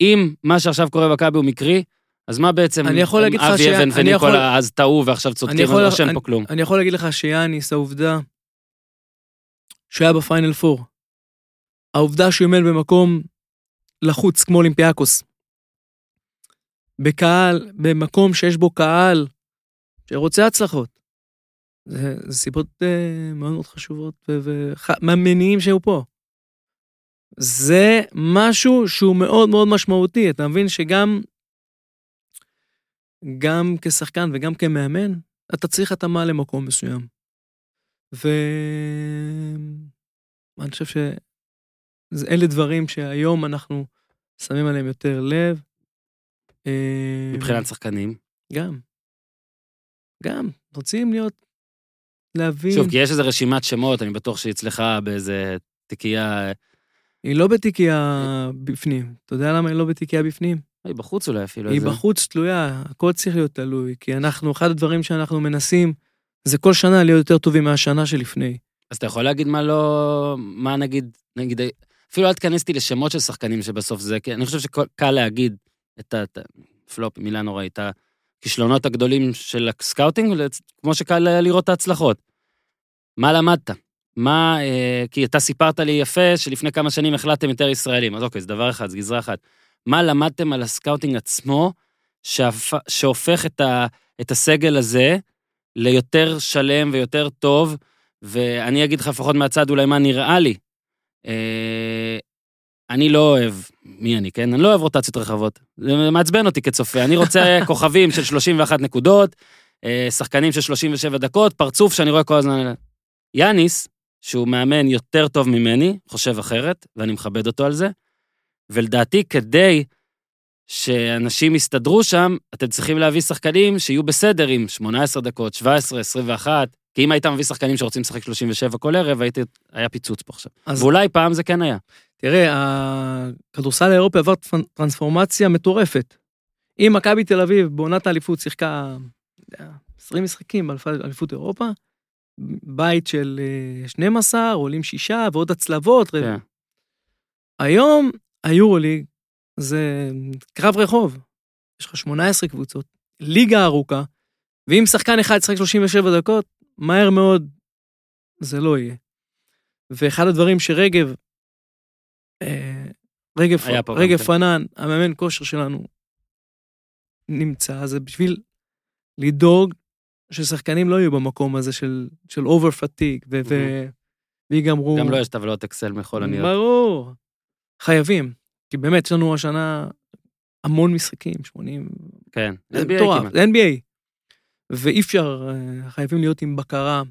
S1: אם מה שעכשיו קורה במכבי הוא מקרי, אז מה בעצם
S2: אני יכול להגיד
S1: אבי
S2: ש-
S1: אבן וניקולה
S2: יכול-
S1: אז טעו ועכשיו צודקים, או שאין
S2: אני-
S1: פה כלום?
S2: אני יכול להגיד לך שיאניס, העובדה שהיה בפיינל 4, העובדה שהוא עומד במקום לחוץ כמו אולימפיאקוס, בקהל, במקום שיש בו קהל שרוצה הצלחות, זה, זה סיבות uh, מאוד מאוד חשובות ומהמניעים שהיו פה. זה משהו שהוא מאוד מאוד משמעותי, אתה מבין שגם גם כשחקן וגם כמאמן, אתה צריך התאמה למקום מסוים. ואני חושב שאלה דברים שהיום אנחנו שמים עליהם יותר לב. אה,
S1: מבחינת שחקנים.
S2: גם. גם. רוצים להיות, להבין.
S1: שוב, כי יש איזו רשימת שמות, אני בטוח שהיא אצלך באיזה תיקייה,
S2: היא לא בתיקייה בפנים. אתה יודע למה היא לא בתיקייה בפנים?
S1: היא בחוץ אולי אפילו.
S2: היא בחוץ תלויה, הכל צריך להיות תלוי, כי אנחנו, אחד הדברים שאנחנו מנסים, זה כל שנה להיות יותר טובים מהשנה שלפני.
S1: אז אתה יכול להגיד מה לא, מה נגיד, נגיד, אפילו אל תיכנס איתי לשמות של שחקנים שבסוף זה, כי אני חושב שקל להגיד. את ה- פלופ, מילה נוראית, הכישלונות הגדולים של הסקאוטינג, כמו שקל לראות את ההצלחות. מה למדת? מה, אה, כי אתה סיפרת לי יפה שלפני כמה שנים החלטתם יותר ישראלים, אז אוקיי, זה דבר אחד, זה גזרה אחת. מה למדתם על הסקאוטינג עצמו, שהפ... שהופך את, ה... את הסגל הזה ליותר שלם ויותר טוב, ואני אגיד לך לפחות מהצד אולי מה נראה לי. אה, אני לא אוהב, מי אני, כן? אני לא אוהב רוטציות רחבות. זה מעצבן אותי כצופה. אני רוצה [laughs] כוכבים של 31 נקודות, אה, שחקנים של 37 דקות, פרצוף שאני רואה כל הזמן. יאניס, שהוא מאמן יותר טוב ממני, חושב אחרת, ואני מכבד אותו על זה. ולדעתי, כדי שאנשים יסתדרו שם, אתם צריכים להביא שחקנים שיהיו בסדר עם 18 דקות, 17, 21, כי אם היית מביא שחקנים שרוצים לשחק 37 כל ערב, הייתי, היה פיצוץ פה עכשיו.
S2: אז
S1: ואולי פעם זה כן היה.
S2: תראה, הכדורסל האירופי עבר טרנ- טרנספורמציה מטורפת. אם מכבי תל אביב בעונת האליפות שיחקה לא יודע, 20 משחקים באליפות אליפות אירופה, בית של אה, 12, עולים שישה ועוד הצלבות.
S1: כן.
S2: היום היורוליג זה קרב רחוב. יש לך 18 קבוצות, ליגה ארוכה, ואם שחקן אחד ישחק 37 דקות, מהר מאוד זה לא יהיה. ואחד הדברים שרגב, אה, רגב, רגב. פנן, המאמן כושר שלנו, נמצא, זה בשביל לדאוג ששחקנים לא יהיו במקום הזה של, של אובר פתיג, ו- ו- ויגמרו.
S1: גם לא יש טבלאות אקסל מכל הנראות.
S2: ברור. חייבים. כי באמת, יש לנו השנה המון משחקים, 80...
S1: כן.
S2: זה
S1: NBA
S2: מטורף,
S1: כמעט.
S2: זה NBA. ואי אפשר, אה, חייבים להיות עם בקרה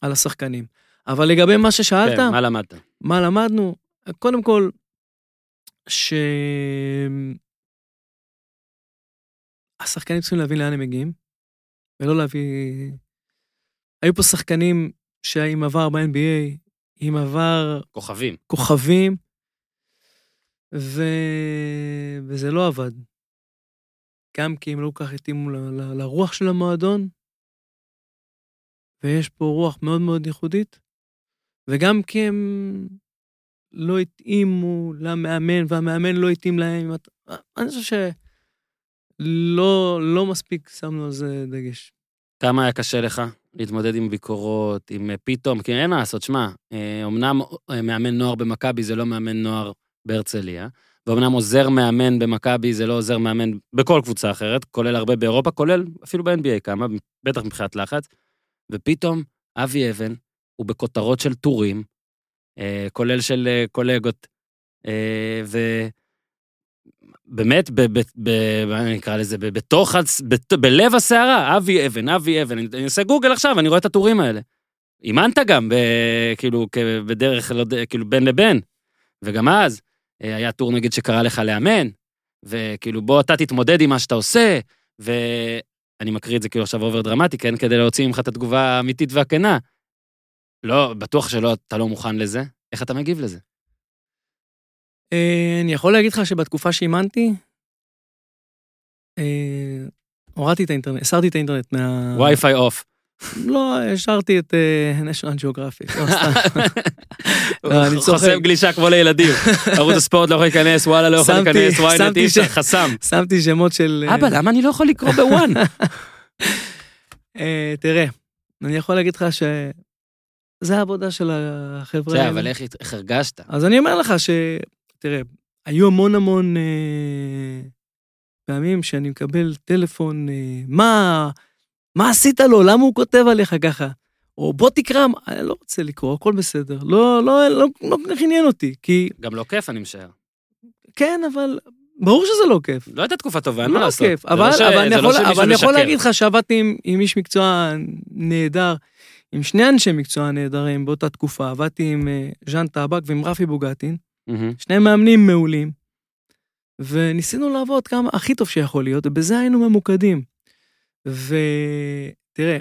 S2: על השחקנים. אבל לגבי מה ששאלת,
S1: כן, מה למדת?
S2: מה למדנו? קודם כל, ש... השחקנים צריכים להבין לאן הם מגיעים, ולא להביא... היו פה שחקנים שעם עבר ב-NBA, עם עבר
S1: כוכבים.
S2: כוכבים, ו... וזה לא עבד. גם כי הם לא כל כך התאימו ל- ל- לרוח של המועדון, ויש פה רוח מאוד מאוד ייחודית, וגם כי הם לא התאימו למאמן, והמאמן לא התאים להם. אני חושב שלא לא מספיק שמנו על זה דגש.
S1: כמה היה קשה לך להתמודד עם ביקורות, עם אה, פתאום, כי אין מה לעשות, שמע, אה, אמנם אה, מאמן נוער במכבי זה לא מאמן נוער בהרצליה, ואומנם עוזר מאמן במכבי זה לא עוזר מאמן בכל קבוצה אחרת, כולל הרבה באירופה, כולל אפילו ב-NBA כמה, בטח מבחינת לחץ, ופתאום אבי אבן הוא בכותרות של טורים, אה, כולל של אה, קולגות, אה, ובאמת, מה אני אקרא לזה, בתוך, בלב הסערה, אבי אבן, אבי אבן, אני, עושה גוגל עכשיו, אני רואה את הטורים האלה. אימנת גם, כאילו, בדרך, לא, כאילו, בין לבין. וגם אז, אה, היה טור נגיד שקרא לך לאמן, וכאילו, בוא אתה תתמודד עם מה שאתה עושה, ואני מקריא את זה כאילו עכשיו over דרמטי, כן, כדי להוציא ממך את התגובה האמיתית והכנה. לא, בטוח שלא, אתה לא מוכן לזה. איך אתה מגיב לזה?
S2: אה, אני יכול להגיד לך שבתקופה שאימנתי, אה, הורדתי את האינטרנט, הסרתי את האינטרנט מה...
S1: וי-פיי אוף.
S2: לא, השארתי את אה, national geographic, לא סתם. [laughs] לא, אני צוחק.
S1: חוסם גלישה כמו לילדים. ערוץ הספורט לא יכול להיכנס, וואלה לא יכול להיכנס, ynet אי אפשר,
S2: ש-
S1: חסם.
S2: שמתי שמות של...
S1: אבא, למה אני לא יכול לקרוא בוואן? [laughs]
S2: אה, תראה, אני יכול להגיד לך שזה העבודה של החבר'ה
S1: זה,
S2: האלה.
S1: אבל איך איך הרגשת?
S2: אז אני אומר לך ש... תראה, היו המון המון אה, פעמים שאני מקבל טלפון, אה, מה, מה עשית לו? למה הוא כותב עליך ככה? או בוא תקרא, אני לא רוצה לקרוא, הכל בסדר. לא, לא, לא, לא כל כך עניין אותי, כי
S1: גם לא כיף, אני משער.
S2: כן, אבל ברור שזה לא כיף.
S1: לא הייתה תקופה טובה, אין מה
S2: לא
S1: לעשות.
S2: כיף,
S1: זה
S2: אבל,
S1: לא ש-
S2: אבל, אני
S1: זה לא
S2: יכול, אבל אני יכול. להגיד לך שעבדתי עם, עם איש מקצוע נהדר, עם שני אנשי מקצוע נהדרים באותה תקופה, עבדתי עם אה, ז'אן טבק ועם רפי בוגטין,
S1: מהמם.
S2: שני מאמנים מעולים, וניסינו לעבוד כמה הכי טוב שיכול להיות, ובזה היינו ממוקדים. ותראה,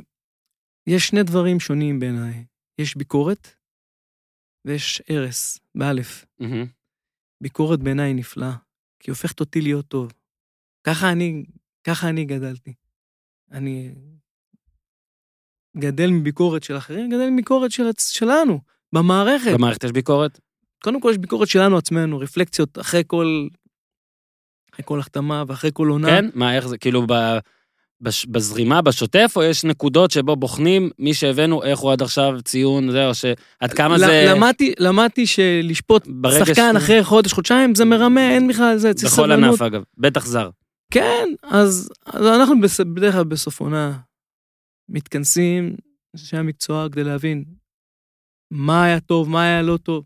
S2: יש שני דברים שונים בעיניי, יש ביקורת ויש הרס, באלף.
S1: מהמם.
S2: ביקורת בעיניי נפלאה, כי היא הופכת אותי להיות טוב. ככה אני, ככה אני גדלתי. אני גדל מביקורת של אחרים, גדל מביקורת של, שלנו, במערכת.
S1: במערכת יש ביקורת?
S2: קודם כל יש ביקורת שלנו עצמנו, רפלקציות אחרי כל, אחרי כל החתמה ואחרי כל עונה.
S1: כן? מה, איך זה, כאילו ב- בש- בזרימה, בשוטף, או יש נקודות שבו בוחנים מי שהבאנו, איך הוא עד עכשיו ציון, זה, או שעד כמה
S2: ל-
S1: זה...
S2: למדתי, למדתי שלשפוט שחקן
S1: ש-
S2: אחרי חודש, חודשיים, זה מרמה, אין בכלל, זה צריך
S1: בכל
S2: סבלנות.
S1: ענף, אגב. בטח זר.
S2: כן, אז, אז אנחנו בס- בדרך כלל בסוף עונה מתכנסים, אנשי המקצוע, כדי להבין מה היה טוב, מה היה לא טוב,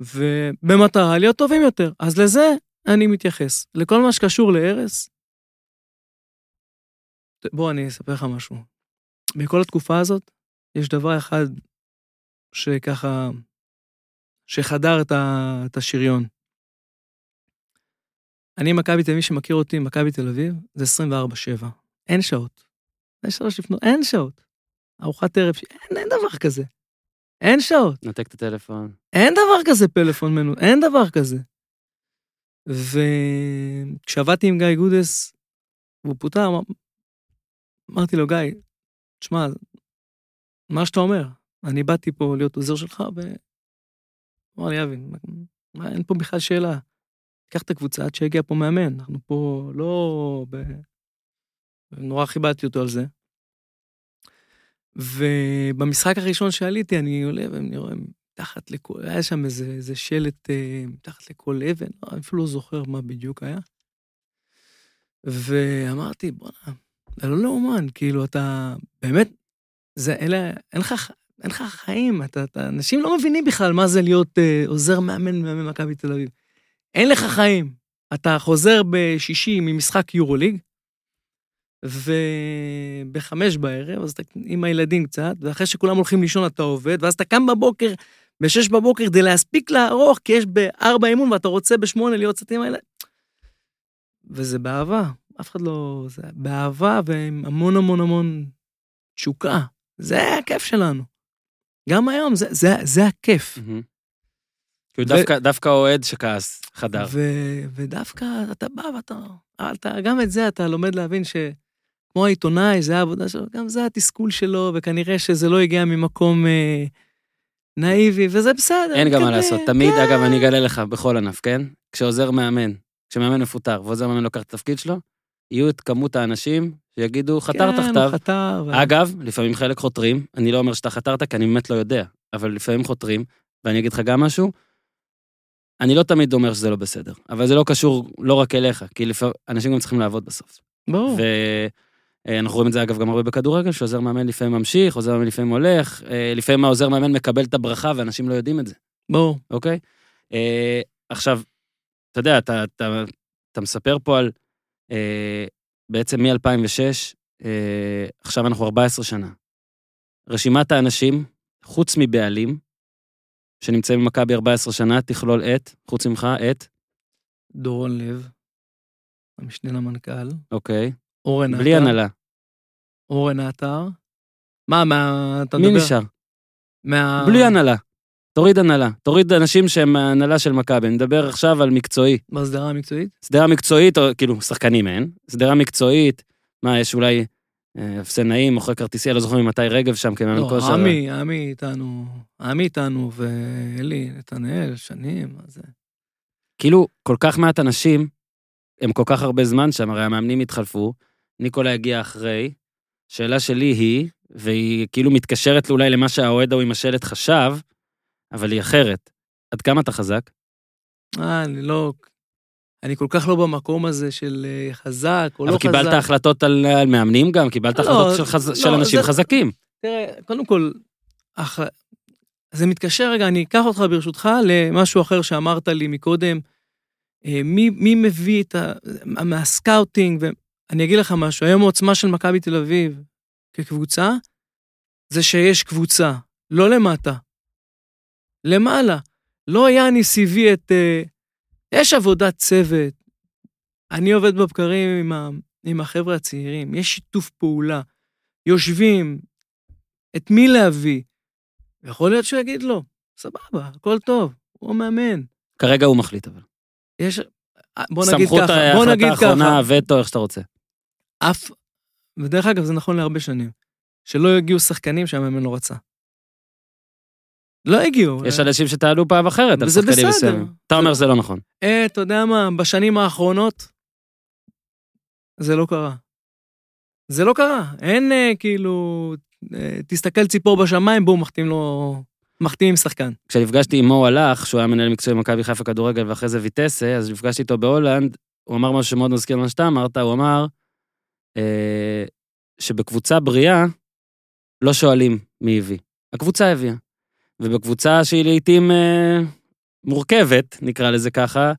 S2: ובמטרה להיות טובים יותר. אז לזה אני מתייחס. לכל מה שקשור להרס, בוא, אני אספר לך משהו. בכל התקופה הזאת, יש דבר אחד שככה, שחדר את, השריון. אני מכבי תל אביב, מי שמכיר אותי, מכבי תל אביב, זה 24-7. אין שעות. שלוש לפנות, אין שעות. ארוחת ערב, אין, אין דבר כזה. אין שעות.
S1: נתק את הטלפון.
S2: אין דבר כזה פלאפון מנו, אין דבר כזה. וכשעבדתי עם גיא גודס, והוא פוטר, אמר- אמרתי לו, גיא, תשמע, מה שאתה אומר, אני באתי פה להיות עוזר שלך, ו... אמר לי, אבי, אין פה בכלל שאלה. קח את הקבוצה עד שיגיע פה מאמן, אנחנו פה לא... ב... נורא כיבדתי אותו על זה. ובמשחק הראשון שעליתי, אני עולה ואני רואה מתחת לכל, היה שם איזה, איזה שלט אה, מתחת לכל אבן, לא, אני אפילו לא זוכר מה בדיוק היה. ואמרתי, בואנה, זה לא לאומן, כאילו, אתה באמת, זה, אלה, אין לך, אין לך חיים, אתה, אתה, אנשים לא מבינים בכלל מה זה להיות אה, עוזר מאמן מאמן מכבי תל אביב. אין לך חיים. אתה חוזר בשישי ממשחק יורוליג, ובחמש בערב, אז אתה עם הילדים קצת, ואחרי שכולם הולכים לישון אתה עובד, ואז אתה קם בבוקר, בשש בבוקר, כדי להספיק לערוך, כי יש בארבע אימון ואתה רוצה בשמונה להיות קצת עם הילדים. וזה באהבה. אף אחד לא... זה באהבה ועם המון המון המון תשוקה. זה הכיף שלנו. גם היום, זה, זה, זה הכיף.
S1: מהמם. כאילו דווקא- דווקא אוהד שכעס, חדר.
S2: ו, ודווקא אתה בא ואתה... אתה, גם את זה אתה לומד להבין ש... כמו העיתונאי, זה העבודה שלו, גם זה התסכול שלו, וכנראה שזה לא הגיע ממקום אה, נאיבי, וזה בסדר.
S1: אין גם מה לעשות. תמיד,
S2: כן.
S1: אגב, אני אגלה לך בכל ענף, כן? כשעוזר מאמן, כשמאמן מפוטר ועוזר מאמן לוקח את התפקיד שלו, יהיו את כמות האנשים שיגידו, חתר
S2: כן,
S1: תחתיו.
S2: חתר. ו-
S1: אגב, לפעמים חלק חותרים, אני לא אומר שאתה חתרת, כי אני באמת לא יודע, אבל לפעמים חותרים, ואני אגיד לך גם משהו, אני לא תמיד אומר שזה לא בסדר, אבל זה לא קשור לא רק אליך, כי לפעמים אנשים גם צריכים לעבוד בסוף.
S2: ברור.
S1: ואנחנו רואים את זה אגב גם הרבה בכדורגל, שעוזר מאמן לפעמים ממשיך, עוזר מאמן לפעמים הולך, אה, לפעמים העוזר מאמן מקבל את הברכה ואנשים לא יודעים את זה,
S2: ברור.
S1: אוקיי? אה, עכשיו, אתה יודע, אתה, אתה, אתה מספר פה על אה, בעצם מ-2006, אה, עכשיו אנחנו 14 שנה. רשימת האנשים, חוץ מבעלים, שנמצאים במכבי 14 שנה, תכלול את, חוץ ממך, את,
S2: דורון לב, המשנה למנכ"ל,
S1: אוקיי,
S2: אורן עטר.
S1: בלי הנהלה.
S2: אורן עטר. מה, מה, אתה
S1: מי
S2: מדבר?
S1: נשאר?
S2: מה...
S1: בלי הנהלה. תוריד הנהלה. תוריד אנשים שהם מההנהלה של מכבי. אני מדבר עכשיו על מקצועי.
S2: בהסדרה המקצועית?
S1: סדרה מקצועית, או כאילו, שחקנים אין. סדרה מקצועית, מה, יש אולי אה, אפסי נעים, מוכר כרטיסי, לא זוכר ממתי רגב שם כמאמן
S2: לא,
S1: כושר.
S2: עמי, עמי איתנו, עמי איתנו, ואלי, נתנאל, שנים, מה זה?
S1: כאילו, כל כך מעט אנשים, הם כל כך הרבה זמן שם, הרי המאמנים התחלפו, ניקולה הגיע אחרי. שאלה שלי היא, והיא כאילו מתקשרת אולי למה שהאוהד ההוא עם השלט חשב, אבל היא אחרת. עד כמה אתה חזק?
S2: אה, אני לא... אני כל כך לא במקום הזה של אה, חזק או לא
S1: אבל
S2: חזק.
S1: קיבלת החלטות על, על מאמנים גם, קיבלת
S2: לא,
S1: החלטות של, חז...
S2: לא,
S1: של אנשים
S2: זה-
S1: חזקים.
S2: תראה, קודם כל, אח... זה מתקשר רגע, אני אקח אותך ברשותך למשהו אחר שאמרת לי מקודם. אה, מי, מי מביא את ה... מהסקאוטינג, ואני אגיד לך משהו, היום העוצמה של מכבי תל אביב כקבוצה, זה שיש קבוצה, לא למטה, למעלה. לא יאניס הביא את... אה, יש עבודת צוות. אני עובד בבקרים עם, ה... עם החבר'ה הצעירים, יש שיתוף פעולה. יושבים, את מי להביא. יכול להיות שהוא יגיד לו, סבבה, הכל טוב, הוא המאמן.
S1: כרגע הוא מחליט אבל.
S2: יש... בוא נגיד
S1: סמכות
S2: ככה, בוא
S1: ההחלטה
S2: נגיד
S1: האחרונה,
S2: ככה,
S1: וטו, איך שאתה רוצה.
S2: אף... ודרך אגב, זה נכון להרבה שנים, שלא הגיעו שחקנים שהמאמן לא רצה. לא הגיעו.
S1: יש אנשים שטענו פעם אחרת על שחקנים. מסוימים. אתה אומר שזה לא נכון.
S2: אה, אתה יודע מה, בשנים האחרונות, זה לא קרה. זה לא קרה. אין אה, כאילו, אה, תסתכל ציפור בשמיים, בואו, מחתים לו, מחתים עם שחקן.
S1: כשנפגשתי עם מו אלאך, שהוא היה מנהל מקצועי במכבי חיפה כדורגל ואחרי זה ויטסה, אז נפגשתי איתו בהולנד, הוא אמר משהו שמאוד מזכיר מה שאתה אמרת, הוא אמר שבקבוצה בריאה לא שואלים מי הביא. הקבוצה הביאה. ובקבוצה שהיא לעיתים אה, מורכבת, נקרא לזה ככה,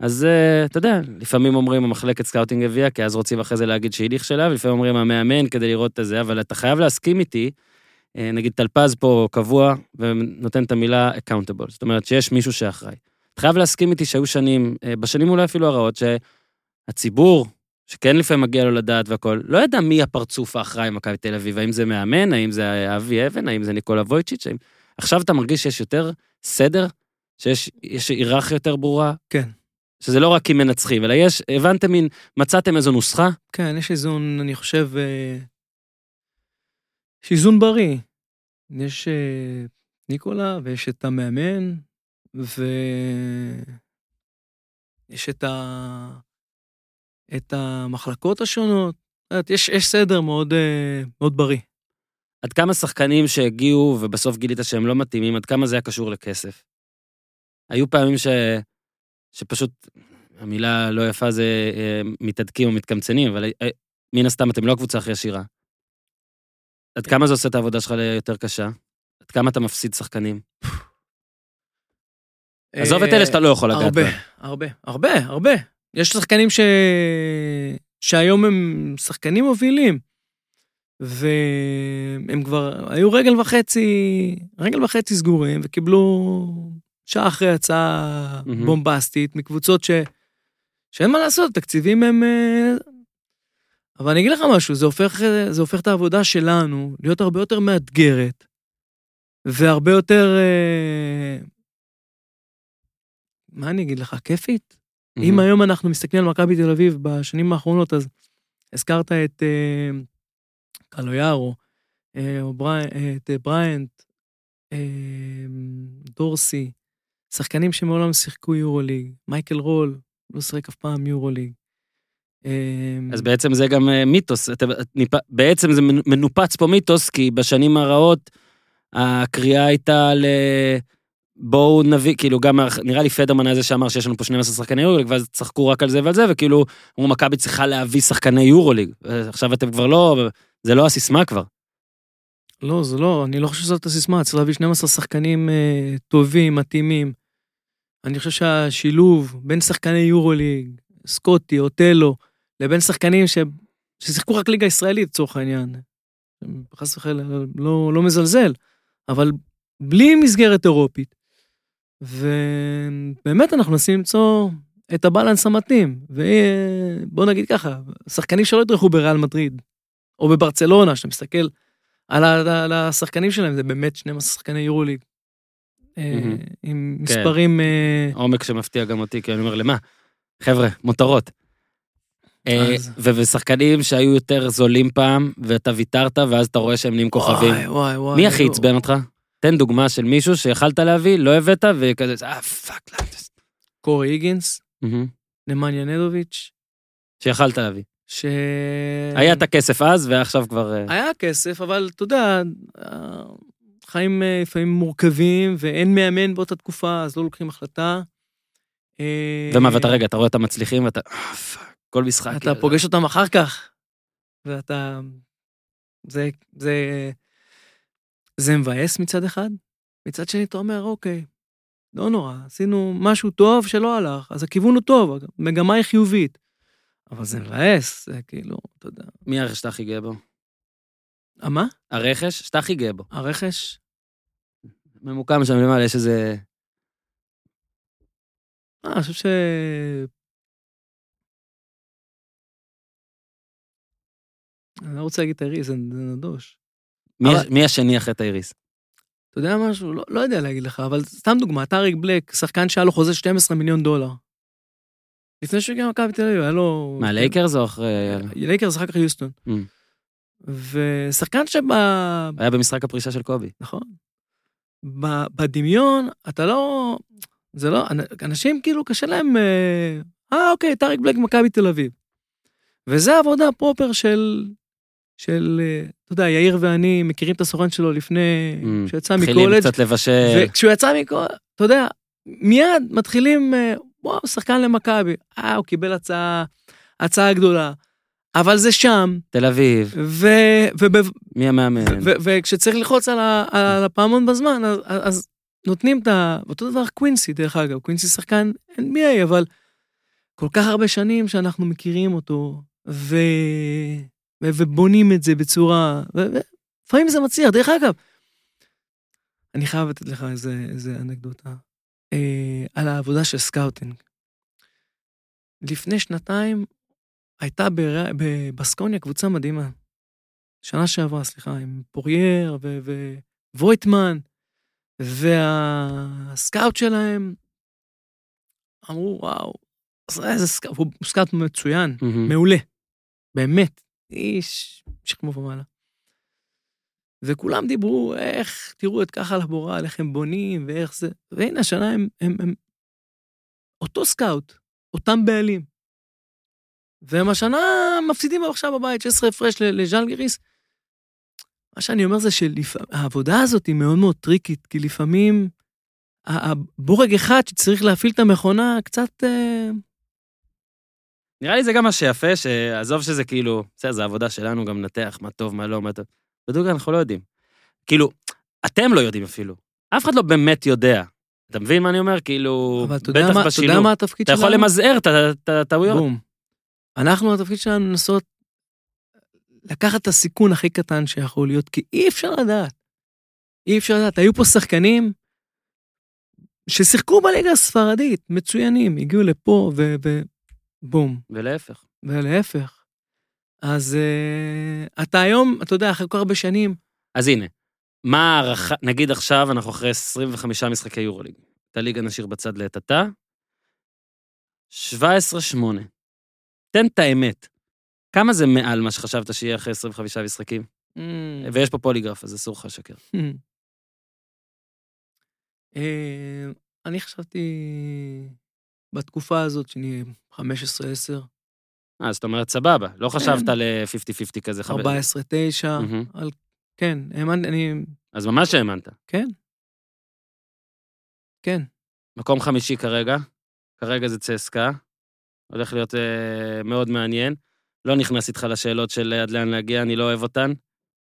S1: אז אה, אתה יודע, לפעמים אומרים המחלקת סקאוטינג הביאה, כי אז רוצים אחרי זה להגיד שהיא נכשלה, ולפעמים אומרים המאמן כדי לראות את זה, אבל אתה חייב להסכים איתי, אה, נגיד טלפז פה קבוע ונותן את המילה accountable, זאת אומרת שיש מישהו שאחראי. אתה חייב להסכים איתי שהיו שנים, אה, בשנים אולי אפילו הרעות, שהציבור, שכן לפעמים מגיע לו לדעת והכל, לא ידע מי הפרצוף האחראי במכבי תל אביב, האם זה מאמן, האם זה אבי אבן, האם זה ניקולה וויצ'יץ', האם... עכשיו אתה מרגיש שיש יותר סדר, שיש יש היררכיה יותר ברורה,
S2: כן.
S1: שזה לא רק כי מנצחים, אלא יש, הבנתם מין, מצאתם איזו נוסחה,
S2: כן, יש איזון, אני חושב, אה, יש איזון בריא. יש אה, ניקולה ויש את המאמן, ויש את, ה... את המחלקות השונות. יש, יש סדר מאוד, אה, מאוד בריא.
S1: עד כמה שחקנים שהגיעו ובסוף גילית שהם לא מתאימים, עד כמה זה היה קשור לכסף? היו פעמים ש... שפשוט, המילה לא יפה זה אה, מתהדקים או מתקמצנים, אבל אה, מן הסתם אתם לא הקבוצה הכי עשירה. עד כמה זה עושה את העבודה שלך ליותר קשה? עד כמה אתה מפסיד שחקנים? עזוב את אלה שאתה לא יכול לגעת
S2: הרבה,
S1: בהם.
S2: הרבה, הרבה, הרבה. יש שחקנים ש... שהיום הם שחקנים מובילים, והם כבר היו רגל וחצי, רגל וחצי סגורים, וקיבלו שעה אחרי הצעה
S1: מהמם.
S2: בומבסטית מקבוצות ש... שאין מה לעשות, תקציבים הם... אה, אבל אני אגיד לך משהו, זה הופך, זה הופך את העבודה שלנו להיות הרבה יותר מאתגרת, והרבה יותר... אה, מה אני אגיד לך, כיפית? אם היום אנחנו מסתכלים על מכבי תל אביב בשנים האחרונות, אז הזכרת את אה, קלויארו, אה, ברי, את אה, בריינט, אה, דורסי, שחקנים שמעולם שיחקו יורוליג, מייקל רול, לא שיחק אף פעם יורוליג. אה,
S1: אז בעצם זה גם אה, מיתוס, בעצם זה מנופץ פה מיתוס, כי בשנים הרעות הקריאה הייתה ל... בואו נביא, כאילו גם, נראה לי פדרמן היה זה שאמר שיש לנו פה 12 שחקני יורוליג, ואז צחקו רק על זה ועל זה, וכאילו, אמרו, מכבי צריכה להביא שחקני יורוליג. עכשיו אתם כבר לא, זה לא הסיסמה כבר.
S2: לא, זה לא, אני לא חושב שזאת הסיסמה, צריך להביא 12 שחקנים אה, טובים, מתאימים. אני חושב שהשילוב בין שחקני יורוליג, סקוטי, אוטלו, לבין שחקנים ש... ששיחקו רק ליגה ישראלית לצורך העניין. חס וחלילה, לא, לא מזלזל, אבל בלי מסגרת אירופית. ובאמת אנחנו מנסים למצוא את ה balance המתאים. ובוא נגיד ככה, שחקנים שלא ידרכו בריאל מדריד, או בברצלונה, שאתה מסתכל על, ה, על השחקנים שלהם, זה באמת 12 שחקני יורוליג.
S1: מהמם.
S2: עם
S1: כן.
S2: מספרים... אה,
S1: עומק שמפתיע גם אותי, כי אני אומר, למה? חבר'ה, מותרות. אה,
S2: אז-
S1: ו- ושחקנים שהיו יותר זולים פעם, ואתה ויתרת, ואז אתה רואה שהם נהיים כוכבים.
S2: וואי, וואי, וואי.
S1: מי הכי
S2: לא.
S1: עצבן אותך? תן דוגמה של מישהו שיכלת להביא, לא הבאת, וכזה, אה, fuck, לא.
S2: קורי היגינס,
S1: מהמם.
S2: נמניה נדוביץ',
S1: שיכלת להביא.
S2: ש...
S1: היה את הכסף אז, ועכשיו כבר... אה,
S2: היה כסף, אבל אתה יודע, חיים אה, לפעמים מורכבים, ואין מאמן באותה תקופה, אז לא לוקחים החלטה. אה,
S1: ומה, ואתה רגע, אתה רואה את המצליחים, ואתה... כל משחק.
S2: אתה פוגש אותם אחר כך, ואתה... זה, זה, זה מבאס מצד אחד, מצד שני אתה אומר, אוקיי, לא נורא, עשינו משהו טוב שלא הלך, אז הכיוון הוא טוב, המגמה היא חיובית. אבל זה מבאס, זה כאילו, אתה יודע.
S1: מי הרכש שאתה הכי גאה בו?
S2: אה, מה?
S1: הרכש שאתה הכי גאה בו.
S2: הרכש?
S1: ממוקם שם למעלה, יש איזה...
S2: אה, אני חושב ש... אני לא רוצה להגיד זה זה נדוש.
S1: מי
S2: אבל-
S1: הש- מי השני אחרי תייריס?
S2: אתה יודע משהו? לא, לא יודע להגיד לך, אבל סתם דוגמא, טאריק בלק, שחקן שהיה לו חוזה 12 מיליון דולר. לפני שהוא הגיע למכבי תל אביב, היה לו...
S1: מה, לייקרס או אחרי...
S2: לייקרס אחר כך יוסטון.
S1: Mm.
S2: ושחקן שבה...
S1: היה במשחק הפרישה של קובי.
S2: נכון. בדמיון, אתה לא... זה לא... אנשים כאילו קשה להם... אה, אה, אוקיי, טאריק בלק מכבי תל אביב. וזה עבודה proper של... של, אה, אתה יודע, יאיר ואני מכירים את הסוכן שלו לפני
S1: Mm.
S2: שיצא
S1: מתחילים
S2: מקולג'.
S1: קצת לבשל.
S2: וכשהוא יצא מקולג', אתה יודע, מיד מתחילים, אה, וואו, שחקן למכבי. אה, הוא קיבל הצעה, הצעה גדולה. אבל זה שם,
S1: תל אביב,
S2: ו... וב-
S1: מי המאמן?
S2: ו- וכשצריך ללחוץ על, ה- על הפעמון בזמן, אז, אז נותנים את ה... אותו דבר קווינסי, דרך אגב, קווינסי שחקן NBA, אבל כל כך הרבה שנים שאנחנו מכירים אותו, ו... ובונים את זה בצורה... ולפעמים זה מצליח. דרך אגב, אני חייב לתת לך איזה, איזה אנקדוטה אה, על העבודה של סקאוטינג. לפני שנתיים הייתה בר... בבסקוניה קבוצה מדהימה. שנה שעברה, סליחה, עם פורייר וויטמן, והסקאוט שלהם אמרו, וואו, איזה סקאוט, הוא סקאוט מצוין,
S1: מהמם.
S2: מעולה, באמת, איש משכמו ומעלה. וכולם דיברו, איך, תראו את ככה לבורל, איך הם בונים ואיך זה, והנה השנה הם, הם, הם אותו סקאוט, אותם בעלים. והם השנה מפסידים עכשיו בבית 16 הפרש ל- לז'לגיריס. מה שאני אומר זה שהעבודה הזאת היא מאוד מאוד טריקית, כי לפעמים הבורג אחד שצריך להפעיל את המכונה קצת... אה,
S1: נראה לי זה גם מה שיפה, שעזוב שזה כאילו, בסדר, זו עבודה שלנו גם לנתח מה טוב, מה לא, מה טוב. בדיוק אנחנו לא יודעים. כאילו, אתם לא יודעים אפילו. אף אחד לא באמת יודע. אתה מבין מה אני אומר? כאילו,
S2: אבל אתה
S1: בטח
S2: מה, אתה יודע. מה התפקיד
S1: אתה
S2: שלנו?
S1: יכול למזער את הטעויות.
S2: בום. אנחנו, התפקיד שלנו לנסות לקחת את הסיכון הכי קטן שיכול להיות, כי אי אפשר לדעת. אי אפשר לדעת. היו פה שחקנים ששיחקו בליגה הספרדית, מצוינים, הגיעו לפה ו- ובום.
S1: ולהפך.
S2: ולהפך. אז אה, אתה היום, אתה יודע, אחרי כל כך הרבה שנים,
S1: אז הנה, מה הערכה, נגיד עכשיו אנחנו אחרי 25 משחקי יורוליג. את הליגה נשאיר בצד לעת עתה. 17-8. תן את האמת. כמה זה מעל מה שחשבת שיהיה אחרי 25 משחקים? ויש פה פוליגרף, אז אסור לך לשקר. [laughs]
S2: אה, אני חשבתי בתקופה הזאת שאני 15-10,
S1: אה, זאת אומרת, סבבה. לא חשבת ל-50-50 כזה. חבר-
S2: 14-9,
S1: מהמם.
S2: על... כן, האמנתי, אני...
S1: אז ממש האמנת.
S2: כן. כן.
S1: מקום חמישי כרגע, כרגע זה צסקה, הולך להיות אה, מאוד מעניין. לא נכנס איתך לשאלות של עד לאן להגיע, אני לא אוהב אותן,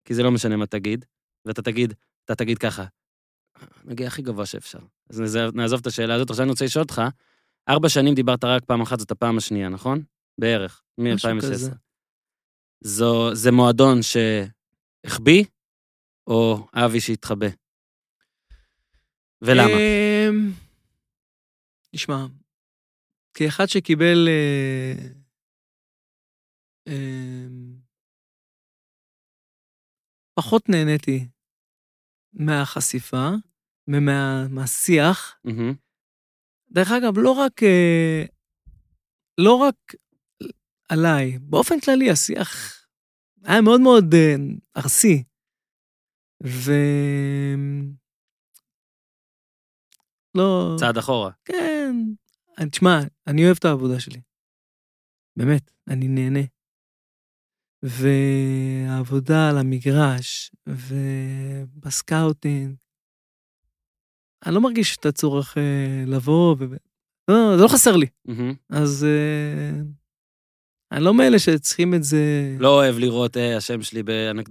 S1: כי זה לא משנה מה תגיד, ואתה תגיד, אתה תגיד ככה, נגיע הכי גבוה שאפשר. אז נעזוב את השאלה הזאת. עכשיו אני רוצה לשאול אותך, ארבע שנים דיברת רק פעם אחת, זאת הפעם השנייה, נכון? בערך,
S2: משהו
S1: מ-2016.
S2: כזה.
S1: זו, זה מועדון שהחביא, או אבי שהתחבא? ולמה?
S2: אמ, תשמע, כאחד שקיבל... אה, אמ, פחות נהניתי מהחשיפה ומה- מהשיח. דרך אגב, לא רק, אה, לא רק עליי, באופן כללי השיח היה מאוד מאוד אה, ארסי. ו... לא...
S1: צעד אחורה.
S2: כן. תשמע, אני אוהב את העבודה שלי. באמת, אני נהנה. והעבודה על המגרש, ובסקאוטינג, אני לא מרגיש את הצורך אה, לבוא, ו... לא, זה לא חסר לי. אז אה, אני לא מאלה שצריכים את זה
S1: לא אוהב לראות, אה, השם שלי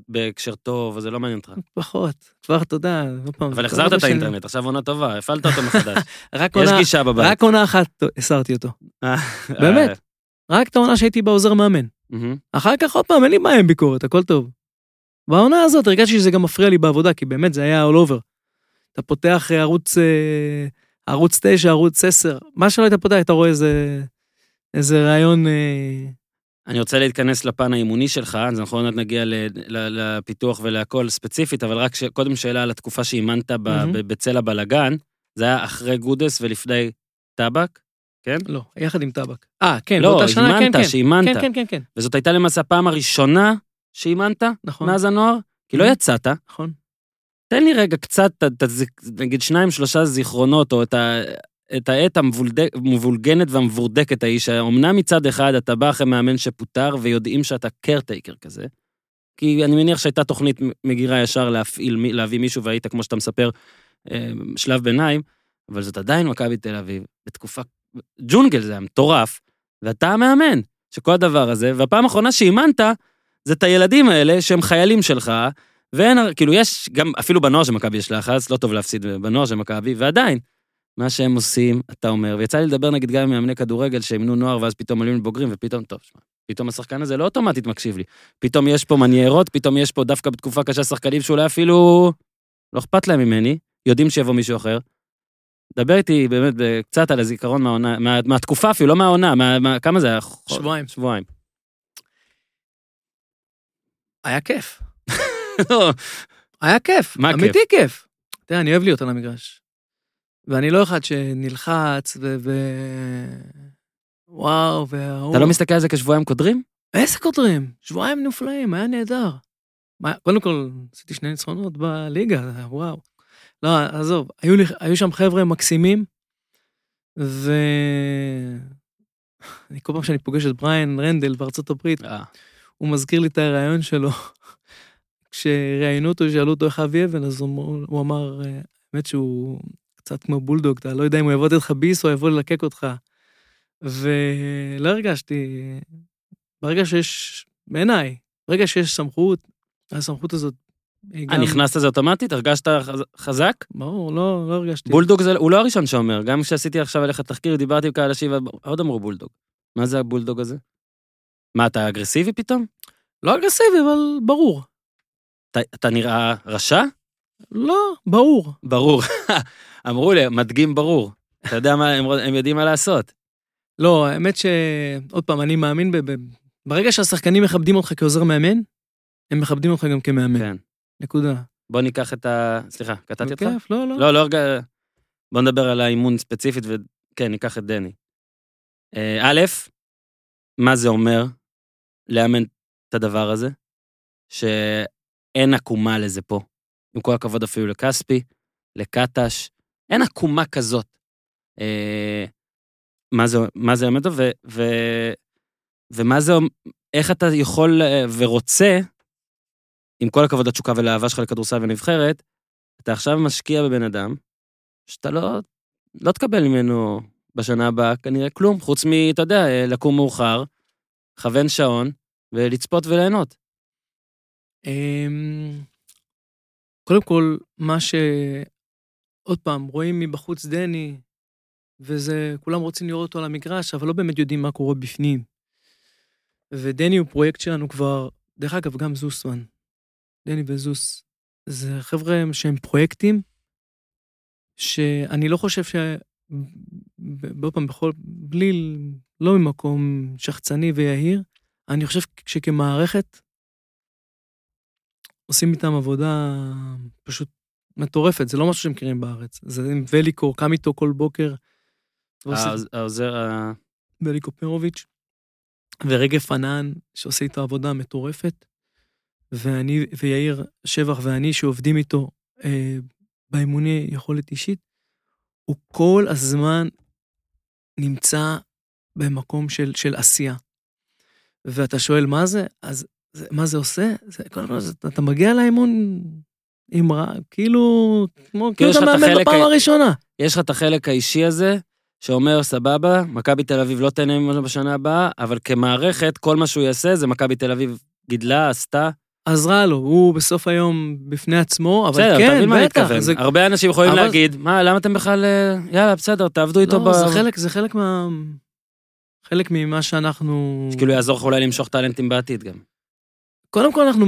S1: בהקשר טוב, זה לא מעניין אותך.
S2: פחות. כבר, תודה, לא פעם.
S1: אבל
S2: כל
S1: החזרת את. האינטרנט, עכשיו עונה טובה, הפעלת אותו מחדש. [laughs] יש גישה בבית.
S2: רק עונה אחת הסרתי אותו.
S1: אה, [laughs]
S2: באמת? רק את העונה שהייתי בעוזר מאמן. אחר כך עוד פעם, אין לי בעיה עם ביקורת, הכל טוב. בעונה הזאת הרגשתי שזה גם מפריע לי בעבודה, כי באמת זה היה all over. אתה פותח אה, ערוץ, אה, ערוץ 9, ערוץ 10, מה שלא היית פותח, אתה רואה איזה, איזה רעיון... אה,
S1: אני רוצה להתכנס לפן האימוני שלך, אז אנחנו עוד מעט נגיע לפיתוח ולהכל ספציפית, אבל רק ש- קודם שאלה על התקופה שאימנת ב-. ב- בצל הבלגן, זה היה אחרי גודס ולפני טבק, כן?
S2: לא, יחד עם טבק. אה, כן,
S1: לא,
S2: באותה שנה, כן,
S1: אימנת,
S2: כן.
S1: שאימנת.
S2: כן, כן, כן, כן,
S1: וזאת הייתה למעשה הפעם הראשונה שאימנת
S2: נכון,
S1: מאז הנוער, כי לא
S2: Mhm.
S1: יצאת.
S2: נכון.
S1: תן לי רגע קצת, ת- ת- נגיד שניים, שלושה זיכרונות, או את, ה, את העת המבולגנת והמבורדקת ההיא, שאומנם מצד אחד אתה בא אחרי מאמן שפוטר, ויודעים שאתה קרטייקר כזה, כי אני מניח שהייתה תוכנית מגירה ישר להפעיל, להביא מישהו, והיית, כמו שאתה מספר, אה, שלב ביניים, אבל זאת עדיין מכבי תל אביב, בתקופה... ג'ונגל זה היה מטורף, ואתה המאמן, שכל הדבר הזה, והפעם האחרונה שאימנת, זה את הילדים האלה שהם חיילים שלך, ואין, כאילו יש, גם אפילו בנוער של מכבי יש לחץ, לא טוב להפסיד בנוער של מכבי, ועדיין, מה שהם עושים, אתה אומר, ויצא לי לדבר נגיד גם עם מאמני כדורגל שאימנו נוער, ואז פתאום עולים לבוגרים, ופתאום, טוב, שמע, פתאום השחקן הזה לא אוטומטית מקשיב לי. פתאום יש פה מניירות, פתאום יש פה דווקא בתקופה קשה שחקנים שאולי אפילו לא אכפת להם ממני, יודעים שיבוא מישהו אחר. דבר איתי באמת קצת על הזיכרון מהעונה, מה, מהתקופה אפילו, לא מהעונה, מה, מה, כמה זה היה?
S2: שבועיים.
S1: שבועיים.
S2: היה כיף.
S1: לא,
S2: היה כיף.
S1: מה כיף?
S2: אמיתי כיף. תראה, אני אוהב להיות על המגרש. ואני לא אחד שנלחץ ו... ו... וואו, וההוא...
S1: אתה לא מסתכל על זה כשבועיים קודרים?
S2: איזה קודרים? שבועיים נופלאים, היה נהדר. מה, קודם כל, עשיתי שני ניצחונות בליגה, וואו. לא, עזוב, היו, לי, היו שם חבר'ה מקסימים, ו... אני כל פעם שאני פוגש את בריין רנדל בארצות הברית,
S1: אה,
S2: הוא מזכיר לי את הרעיון שלו. כשראיינו אותו, שאלו אותו איך אבי אבן, אז הוא, הוא אמר, האמת שהוא קצת כמו בולדוג, אתה לא יודע אם הוא יבוא לתת לך ביס או יבוא ללקק אותך. ולא הרגשתי, ברגע שיש, בעיניי, ברגע שיש סמכות, הסמכות הזאת גם...
S1: נכנסת לזה אוטומטית? הרגשת חז- חזק?
S2: ברור, לא, לא הרגשתי.
S1: בולדוג זה, הוא לא הראשון שאומר, גם כשעשיתי עכשיו עליך תחקיר, דיברתי עם כאלה אנשים, עוד אמרו בולדוג. מה זה הבולדוג הזה? מה, אתה אגרסיבי פתאום?
S2: לא אגרסיבי, אבל ברור.
S1: אתה, אתה נראה רשע?
S2: לא, ברור.
S1: ברור. [laughs] אמרו לי, מדגים ברור. אתה יודע מה, הם, הם יודעים מה לעשות.
S2: לא, האמת ש... עוד פעם, אני מאמין ב- ב- ברגע שהשחקנים מכבדים אותך כעוזר מאמן, הם מכבדים אותך גם כמאמן.
S1: כן.
S2: נקודה.
S1: בוא ניקח את ה... סליחה, קטעתי אותך?
S2: בכיף, לא, לא.
S1: לא, לא הרגע... בוא נדבר על האימון ספציפית, וכן, ניקח את דני. אה, א', מה זה אומר לאמן את הדבר הזה? שאין עקומה לזה פה. עם כל הכבוד אפילו לכספי, לקטש, אין עקומה כזאת. אה, מה זה, מה זה באמת, ו, ו, ומה זה, איך אתה יכול אה, ורוצה, עם כל הכבוד לתשוקה ולאהבה שלך לכדורסל ונבחרת, אתה עכשיו משקיע בבן אדם, שאתה לא, לא תקבל ממנו בשנה הבאה כנראה כלום, חוץ מ, אתה יודע, אה, לקום מאוחר, לכוון שעון, ולצפות וליהנות.
S2: אמ, קודם כל, מה ש... עוד פעם, רואים מבחוץ דני, וזה, כולם רוצים לראות אותו על המגרש, אבל לא באמת יודעים מה קורה בפנים. ודני הוא פרויקט שלנו כבר, דרך אגב, גם זוסמן. דני וזוס. זה חבר'ה שהם פרויקטים, שאני לא חושב ש... עוד פעם, בכל... בלי... לא ממקום שחצני ויהיר, אני חושב שכמערכת, עושים איתם עבודה פשוט מטורפת, זה לא משהו שהם מכירים בארץ. זה עם וליקו, קם איתו כל בוקר.
S1: העוזר ה...
S2: וליקו פרוביץ', ורגב פנן, שעושה איתו עבודה מטורפת, ואני, ויאיר שבח ואני, שעובדים איתו אה, באימוני יכולת אישית, הוא כל הזמן נמצא במקום של, של עשייה. ואתה שואל מה זה, אז זה, מה זה עושה? זה, כל, אתה מגיע לאימון עם רע, כאילו, כמו, כאילו אתה מאמן בפעם הראשונה.
S1: יש לך את החלק האישי הזה, שאומר, סבבה, מכבי תל אביב לא תהנה ממנו בשנה הבאה, אבל כמערכת, כל מה שהוא יעשה זה מכבי תל אביב גידלה, עשתה.
S2: עזרה לו, הוא בסוף היום בפני עצמו, אבל
S1: בסדר,
S2: כן,
S1: תבין מה אני
S2: בטח.
S1: מתכוון.
S2: זה,
S1: הרבה אנשים יכולים
S2: אבל-
S1: להגיד, מה, למה אתם בכלל, אה, יאללה, בסדר, תעבדו איתו ב...
S2: לא, זה חלק, זה חלק מה... חלק ממה שאנחנו...
S1: שכאילו יעזור לך אולי למשוך טאלנטים בעתיד גם.
S2: קודם כל, אנחנו,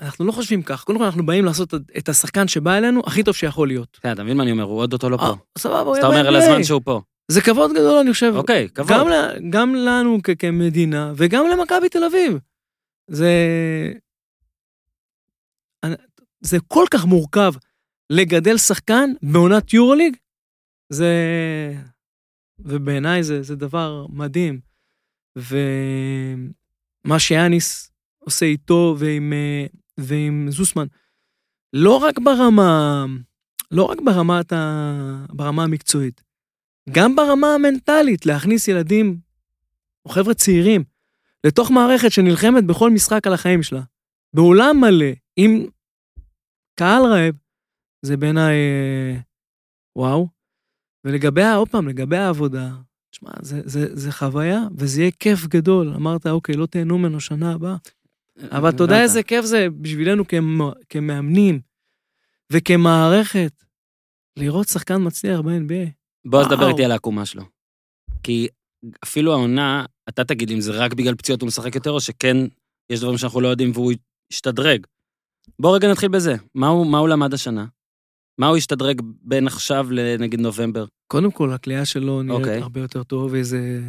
S2: אנחנו לא חושבים כך. קודם כל, אנחנו באים לעשות את השחקן שבא אלינו הכי טוב שיכול להיות.
S1: כן, אתה מבין מה אני אומר, הוא עוד אותו לא
S2: אה,
S1: פה.
S2: סבבה, הוא
S1: אז אתה
S2: יהיה
S1: אומר על
S2: ב-NBA.
S1: הזמן שהוא פה.
S2: זה כבוד גדול, אני חושב.
S1: אוקיי, כבוד.
S2: גם, גם לנו כ- כמדינה וגם למכבי תל אביב. זה... זה כל כך מורכב לגדל שחקן בעונת יורוליג, זה... ובעיניי זה, זה דבר מדהים. ומה שיאניס עושה איתו ועם, אה, ועם זוסמן, לא רק ברמה, לא רק ברמת ה, ברמה המקצועית, גם ברמה המנטלית, להכניס ילדים או חבר'ה צעירים לתוך מערכת שנלחמת בכל משחק על החיים שלה, באולם מלא, עם קהל רעב, זה בעיניי אה, וואו. ולגבי, עוד פעם, לגבי העבודה, תשמע, זה, זה, זה חוויה, וזה יהיה כיף גדול. אמרת, אוקיי, לא תהנו ממנו שנה הבאה. אבל אתה יודע. איזה כיף זה בשבילנו כמ- כמאמנים וכמערכת, לראות שחקן מצליח ב-NBA.
S1: בוא אז דבר. איתי על העקומה שלו. כי אפילו העונה, אתה תגיד אם זה רק בגלל פציעות הוא משחק יותר, או שכן, יש דברים שאנחנו לא יודעים והוא השתדרג. בוא רגע נתחיל בזה. מה הוא, מה הוא למד השנה? מה הוא השתדרג בין עכשיו לנגיד נובמבר?
S2: קודם כל, הכלייה שלו נראית
S1: אוקיי.
S2: הרבה יותר טוב, וזה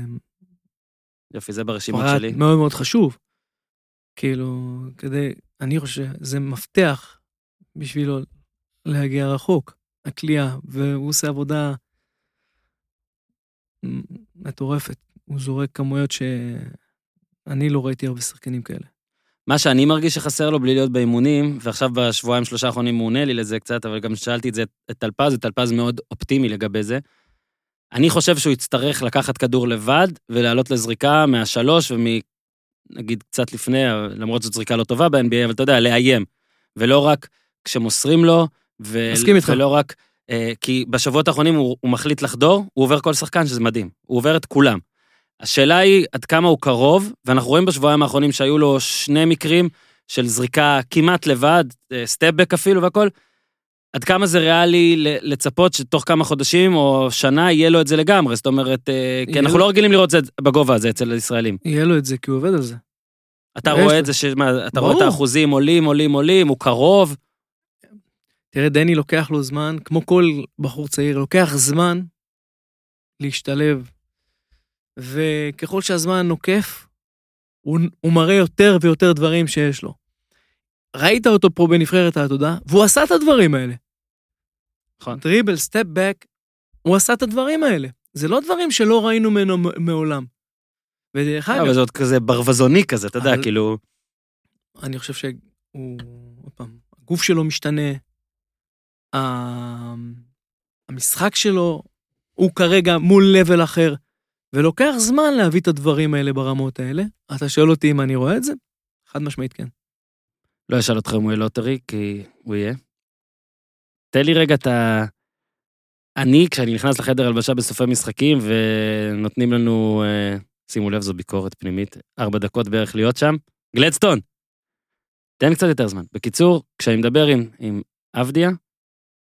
S1: יופי, זה ברשימות
S2: פרט
S1: שלי.
S2: מאוד מאוד חשוב. כאילו, כדי, אני חושב, זה מפתח בשבילו להגיע רחוק, הכלייה, והוא עושה עבודה מטורפת. הוא זורק כמויות שאני לא ראיתי הרבה שחקנים כאלה.
S1: מה שאני מרגיש שחסר לו בלי להיות באימונים, ועכשיו בשבועיים שלושה האחרונים הוא עונה לי לזה קצת, אבל גם שאלתי את זה את טלפז, וטלפז מאוד אופטימי לגבי זה. אני חושב שהוא יצטרך לקחת כדור לבד ולעלות לזריקה מהשלוש ומנגיד קצת לפני, למרות שזו זריקה לא טובה ב-NBA, אבל אתה יודע, לאיים. ולא רק כשמוסרים לו, ו...
S2: מסכים איתך.
S1: ולא רק... אה, כי בשבועות האחרונים הוא, הוא מחליט לחדור, הוא עובר כל שחקן, שזה מדהים. הוא עובר את כולם. השאלה היא עד כמה הוא קרוב, ואנחנו רואים בשבועיים האחרונים שהיו לו שני מקרים של זריקה כמעט לבד, סטפבק אפילו והכל, עד כמה זה ריאלי לצפות שתוך כמה חודשים או שנה יהיה לו את זה לגמרי, זאת אומרת, אה, כי אנחנו לא רגילים לראות את זה בגובה הזה אצל הישראלים.
S2: יהיה לו את זה כי הוא עובד על זה.
S1: אתה רואה. את זה, שמה, אתה רואה את. האחוזים עולים, עולים, עולים, הוא קרוב,
S2: תראה, דני לוקח לו זמן, כמו כל בחור צעיר, לוקח זמן להשתלב. וככל שהזמן נוקף, הוא, הוא מראה יותר ויותר דברים שיש לו. ראית אותו פה בנבחרת העתודה, והוא עשה את הדברים האלה.
S1: נכון.
S2: דריבל, סטפ בק, הוא עשה את הדברים האלה. זה לא דברים שלא ראינו ממנו מעולם. ודרך אגב,
S1: אבל זה עוד כזה ברווזוני כזה, אתה יודע, כאילו...
S2: אני חושב שהוא, עוד פעם, הגוף שלו משתנה, המשחק שלו הוא כרגע מול level אחר, ולוקח זמן להביא את הדברים האלה ברמות האלה. אתה שואל אותי אם אני רואה את זה? חד משמעית כן.
S1: לא אשאל אותך אם הוא יהיה lottery, כי הוא יהיה. תן לי רגע את ה... אני, כשאני נכנס לחדר הלבשה בסופי משחקים ונותנים לנו, אה, שימו לב, זו ביקורת פנימית, ארבע דקות בערך להיות שם, גלדסטון, תן קצת יותר זמן. בקיצור, כשאני מדבר עם, עם עבדיה,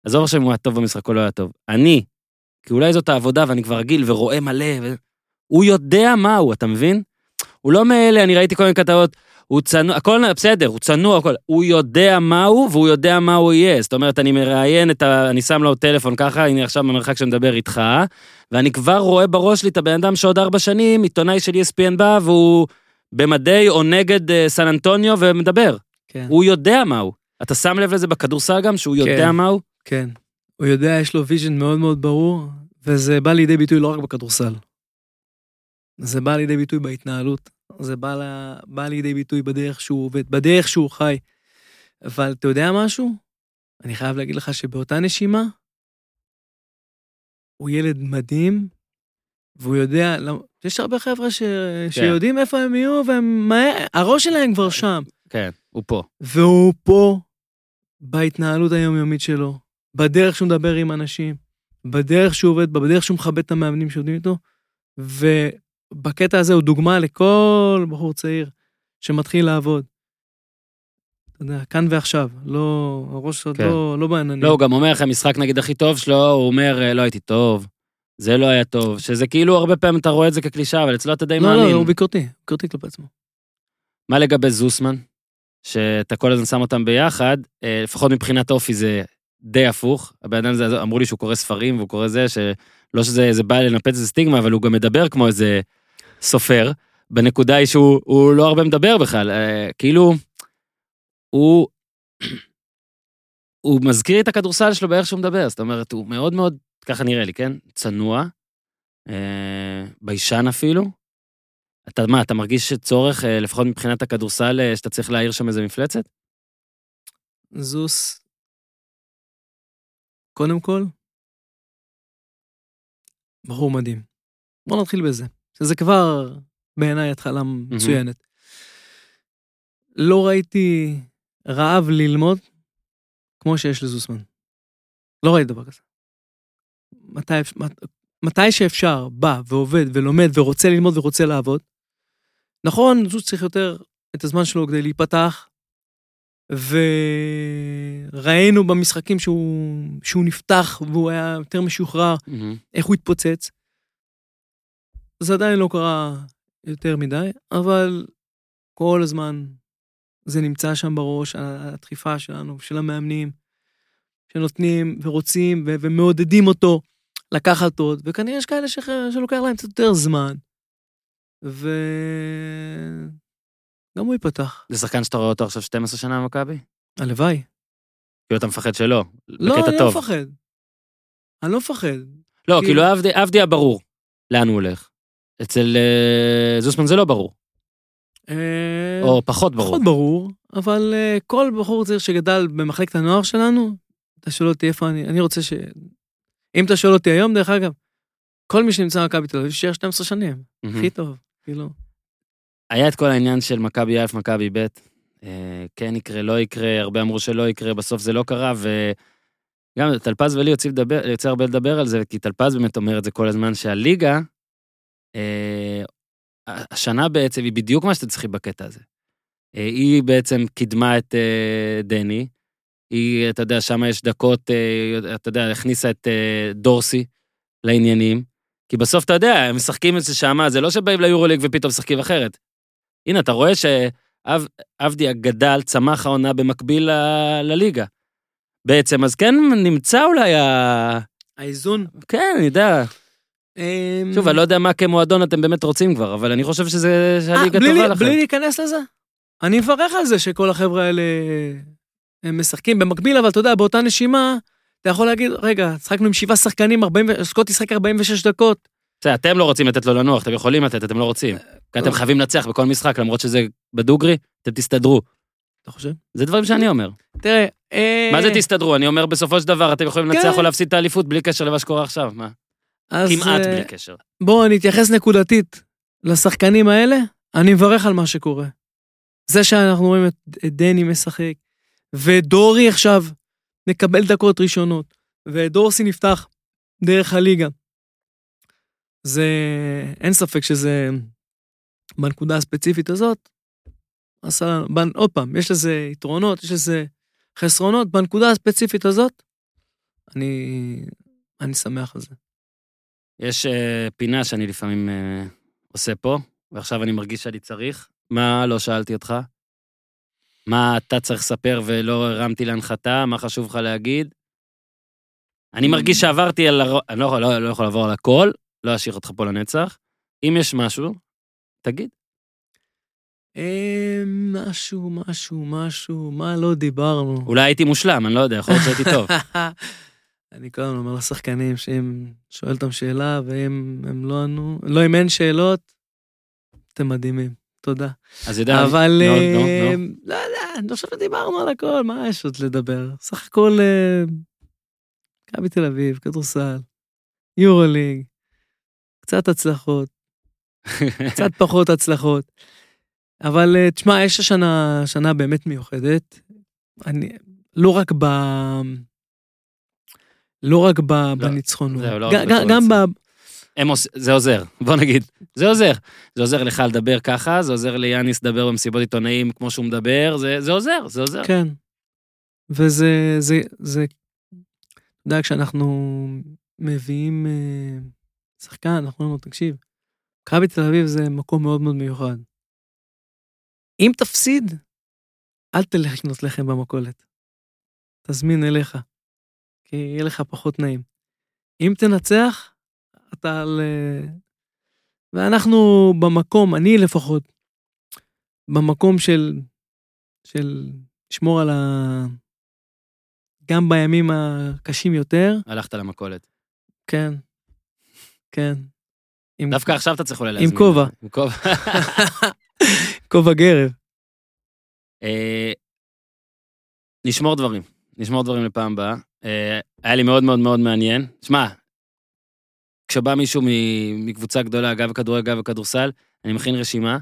S1: עזוב עכשיו אם הוא היה טוב במשחק או לא היה טוב. אני, כי אולי זאת העבודה ואני כבר רגיל ורואה מלא, ו... הוא יודע מה הוא, אתה מבין? הוא לא מאלה, אני ראיתי כל מיני כתבות, הוא צנוע, הכל בסדר, הוא צנוע, הכל. הוא יודע מה הוא, והוא יודע מה הוא יהיה. זאת אומרת, אני מראיין את ה... אני שם לו טלפון ככה, הנה עכשיו במרחק שאני מדבר איתך, ואני כבר רואה בראש לי את הבן אדם שעוד ארבע שנים, עיתונאי של ESPN בא, והוא במדי או נגד אה, סן אנטוניו ומדבר.
S2: כן.
S1: הוא יודע מה הוא. אתה שם לב לזה בכדורסל גם, שהוא יודע
S2: כן.
S1: מה הוא?
S2: כן. הוא יודע, יש לו ויז'ן מאוד מאוד ברור, וזה בא לידי ביטוי לא רק בכדורסל. זה בא לידי ביטוי בהתנהלות, זה בא, לה, בא לידי ביטוי בדרך שהוא עובד, בדרך שהוא חי. אבל אתה יודע משהו? אני חייב להגיד לך שבאותה נשימה, הוא ילד מדהים, והוא יודע, יש הרבה חבר'ה ש... שיודעים איפה הם יהיו, והם מהר, הראש שלהם כבר שם.
S1: כן, הוא פה.
S2: והוא פה בהתנהלות היומיומית שלו, בדרך שהוא מדבר עם אנשים, בדרך שהוא עובד בה, בדרך שהוא מכבד את המאמנים שעובדים איתו, ובקטע הזה הוא דוגמה לכל בחור צעיר שמתחיל לעבוד. אתה יודע, כאן ועכשיו, לא, הראש עוד
S1: כן.
S2: לא, לא בעננים.
S1: לא, הוא גם אומר לך, המשחק נגיד הכי טוב שלו, הוא אומר, "אה, לא הייתי טוב, זה לא היה טוב, שזה כאילו הרבה פעמים אתה רואה את זה כקלישאה, אבל אצלו אתה די
S2: לא,
S1: מאמין.
S2: לא, הוא ביקורתי, ביקורתי כלפי עצמו.
S1: מה לגבי זוסמן? שאתה כל הזמן שם אותם ביחד, אה, לפחות מבחינת אופי זה די הפוך. הבן אדם הזה, אמרו לי שהוא קורא ספרים והוא קורא זה, שלא שזה בא לנפץ איזה סטיגמה, אבל הוא גם מדבר כמו איזה סופר. בנקודה היא שהוא הוא לא הרבה מדבר בכלל, אה, כאילו, הוא... [clears throat] הוא מזכיר את הכדורסל שלו באיך שהוא מדבר, זאת אומרת, הוא מאוד מאוד, ככה נראה לי, כן? צנוע, אה, ביישן אפילו. אתה מה, אתה מרגיש צורך, אה, לפחות מבחינת הכדורסל, אה, שאתה צריך להעיר שם איזה מפלצת?
S2: זוס, קודם כל, בחור מדהים. בוא נתחיל בזה, שזה כבר בעיניי התחלה מצוינת. לא ראיתי רעב ללמוד כמו שיש לזוסמן. לא ראיתי דבר כזה. מתי, מת- מתי שאפשר, בא ועובד ולומד ורוצה ללמוד ורוצה לעבוד. נכון, זוס צריך יותר את הזמן שלו כדי להיפתח, וראינו במשחקים שהוא, שהוא נפתח והוא היה יותר משוחרר, איך הוא התפוצץ. זה עדיין לא קרה יותר מדי, אבל כל הזמן זה נמצא שם בראש, הדחיפה שלנו, של המאמנים, שנותנים ורוצים ו- ומעודדים אותו לקחת עוד, וכנראה יש כאלה ש- שלוקח להם קצת יותר זמן. וגם הוא ייפתח.
S1: זה שחקן שאתה רואה אותו עכשיו 12 שנה במכבי?
S2: הלוואי.
S1: כאילו אתה מפחד שלא,
S2: לא,
S1: בקטע
S2: אני לא
S1: טוב.
S2: מפחד. אני לא מפחד.
S1: לא,
S2: כאילו-
S1: כאילו עבדי- עבדיה ברור, לאן הוא הולך. אצל אה, זוסמן זה לא ברור,
S2: אה,
S1: או פחות ברור.
S2: פחות ברור, אבל אה, כל בחור צעיר שגדל במחלקת הנוער שלנו, אתה שואל אותי איפה אני, אני רוצה ש... אם אתה שואל אותי היום, דרך אגב, כל מי שנמצא במכבי תל אביב, שיהיה 12 שנים. הכי טוב, כאילו.
S1: היה את כל העניין של מכבי א', מכבי ב', כן יקרה, לא יקרה, הרבה אמרו שלא יקרה, בסוף זה לא קרה, וגם טלפז ולי יוצא, הרבה לדבר על זה, כי טלפז באמת אומר את זה כל הזמן, שהליגה, השנה בעצם היא בדיוק מה שאתם צריכים בקטע הזה. אה, היא בעצם קידמה את אה, דני, היא, אתה יודע, שם יש דקות, אה, אתה יודע, הכניסה את אה, דורסי לעניינים, כי בסוף, אתה יודע, הם משחקים את זה שמה, זה לא שבאים ליורוליג ופתאום משחקים אחרת. הנה, אתה רואה שעבדיה גדל, צמח העונה במקביל ל- לליגה. בעצם, אז כן נמצא אולי ה...
S2: האיזון,
S1: כן, אני יודע.
S2: אמ,
S1: שוב, אני לא יודע מה כמועדון אתם באמת רוצים כבר, אבל אני חושב שזה
S2: אה,
S1: שהליגה
S2: בלי-
S1: טובה לכם.
S2: בלי להיכנס לזה? אני מברך על זה שכל החבר'ה האלה הם משחקים במקביל, אבל אתה יודע, באותה נשימה, אתה יכול להגיד, רגע, שחקנו עם שבעה שחקנים, 40 ו- סקוט ישחק 46 דקות.
S1: בסדר, אתם לא רוצים לתת לו לנוח, אתם יכולים לתת, אתם לא רוצים. כי אתם. חייבים לנצח בכל משחק, למרות שזה בדוגרי, אתם תסתדרו.
S2: אתה חושב?
S1: זה דברים שאני אומר.
S2: תראה, אה,
S1: מה זה תסתדרו? אני אומר בסופו של דבר, אתם יכולים לנצח
S2: כן.
S1: או להפסיד את האליפות בלי קשר למה שקורה עכשיו, מה?
S2: אז,
S1: כמעט
S2: אה,
S1: בלי קשר.
S2: בואו נתייחס נקודתית לשחקנים האלה, אני מברך על מה שקורה. זה שאנחנו רואים את, את דני משחק, ודורי עכשיו מקבל דקות ראשונות, ודורסי נפתח דרך הליגה. זה, אין ספק שזה, בנקודה הספציפית הזאת, עשה בנ- עוד פעם, יש לזה יתרונות, יש לזה חסרונות, בנקודה הספציפית הזאת, אני, אני שמח על זה.
S1: יש אה, פינה שאני לפעמים אה, עושה פה, ועכשיו אני מרגיש שאני צריך. מה לא שאלתי אותך? מה אתה צריך לספר ולא הרמתי להנחתה? מה חשוב לך להגיד? אני מרגיש שעברתי על... הר... אני לא, יכול- לא, לא יכול לעבור על הכל, לא אשאיר אותך פה לנצח. אם יש משהו, תגיד.
S2: אה, משהו, משהו, משהו, מה לא דיברנו?
S1: אולי הייתי מושלם, אני לא יודע, יכול להיות שהייתי טוב. [laughs]
S2: אני כל הזמן אומר לשחקנים שאם שואל אותם שאלה והם הם לא ענו, לא אם אין שאלות, אתם מדהימים, תודה.
S1: אז יודע,
S2: אבל אה,
S1: נו, נו.
S2: לא יודע, אני חושב שדיברנו על הכל, מה יש עוד לדבר? סך הכל אה, מכבי תל אביב, כדורסל, יורו ליג, קצת הצלחות, [laughs] קצת פחות הצלחות. אבל אה, תשמע, יש השנה שנה באמת מיוחדת. אני, לא רק ב... לא רק ב, בניצחונות,
S1: זהו, לא
S2: ג-
S1: רק
S2: ג- גם ב...
S1: הם עוש... זה עוזר, בוא נגיד, זה עוזר. זה עוזר לך לדבר ככה, זה עוזר ליאניס לדבר במסיבות עיתונאים כמו שהוא מדבר, זה, זה עוזר, זה עוזר.
S2: כן. וזה, זה, זה, אתה יודע, כשאנחנו מביאים אה, שחקן, אנחנו אומרים לו, תקשיב, מכבי תל אביב זה מקום מאוד מאוד מיוחד. אם תפסיד, אל תלך לקנות לחם במכולת. תזמין אליך, כי יהיה לך פחות נעים. אם תנצח, אתה על... ואנחנו במקום, אני לפחות, במקום של, של לשמור על ה... גם בימים הקשים יותר,
S1: הלכת למכולת.
S2: כן, כן. עם
S1: דווקא עכשיו אתה צריך אולי להזמין.
S2: כובע.
S1: עם כובע. [laughs]
S2: כובע גרב.
S1: אה, נשמור דברים, נשמור דברים לפעם הבאה. אה, היה לי מאוד מאוד מאוד מעניין. שמע, כשבא מישהו מקבוצה גדולה, אגב כדורגל, אגב כדורסל, אני מכין רשימה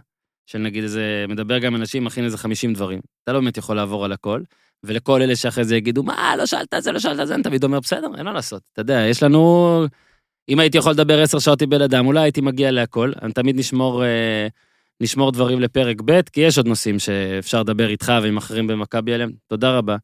S1: של נגיד איזה, מדבר גם עם אנשים, מכין איזה 50 דברים. אתה לא באמת יכול לעבור על הכל, ולכל אלה שאחרי זה יגידו, מה, לא שאלת את זה, לא שאלת את זה, אני תמיד אומר, בסדר, אין מה לעשות. אתה יודע, יש לנו... אם הייתי יכול לדבר עשר שעות עם בן אדם, אולי הייתי מגיע להכל. אני תמיד נשמור, אה, נשמור דברים לפרק ב', כי יש עוד נושאים שאפשר לדבר איתך ועם אחרים במכבי עליהם. תודה רבה.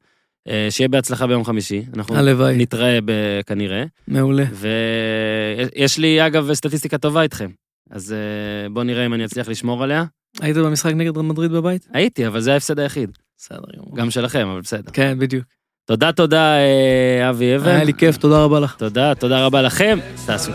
S1: אה, שיהיה בהצלחה ביום חמישי. אנחנו
S2: הלוואי,
S1: נתראה ב- כנראה.
S2: מעולה.
S1: ויש לי, אגב, סטטיסטיקה טובה איתכם. אז אה, בואו נראה אם אני אצליח לשמור עליה.
S2: היית במשחק נגד מדריד בבית?
S1: הייתי, אבל זה ההפסד היחיד.
S2: בסדר גמור.
S1: גם שלכם, אבל בסדר.
S2: כן, בדיוק.
S1: תודה, תודה, אה, אבי אבן.
S2: היה לי כיף, תודה רבה לך.
S1: תודה, תודה רבה לכם. תעשו.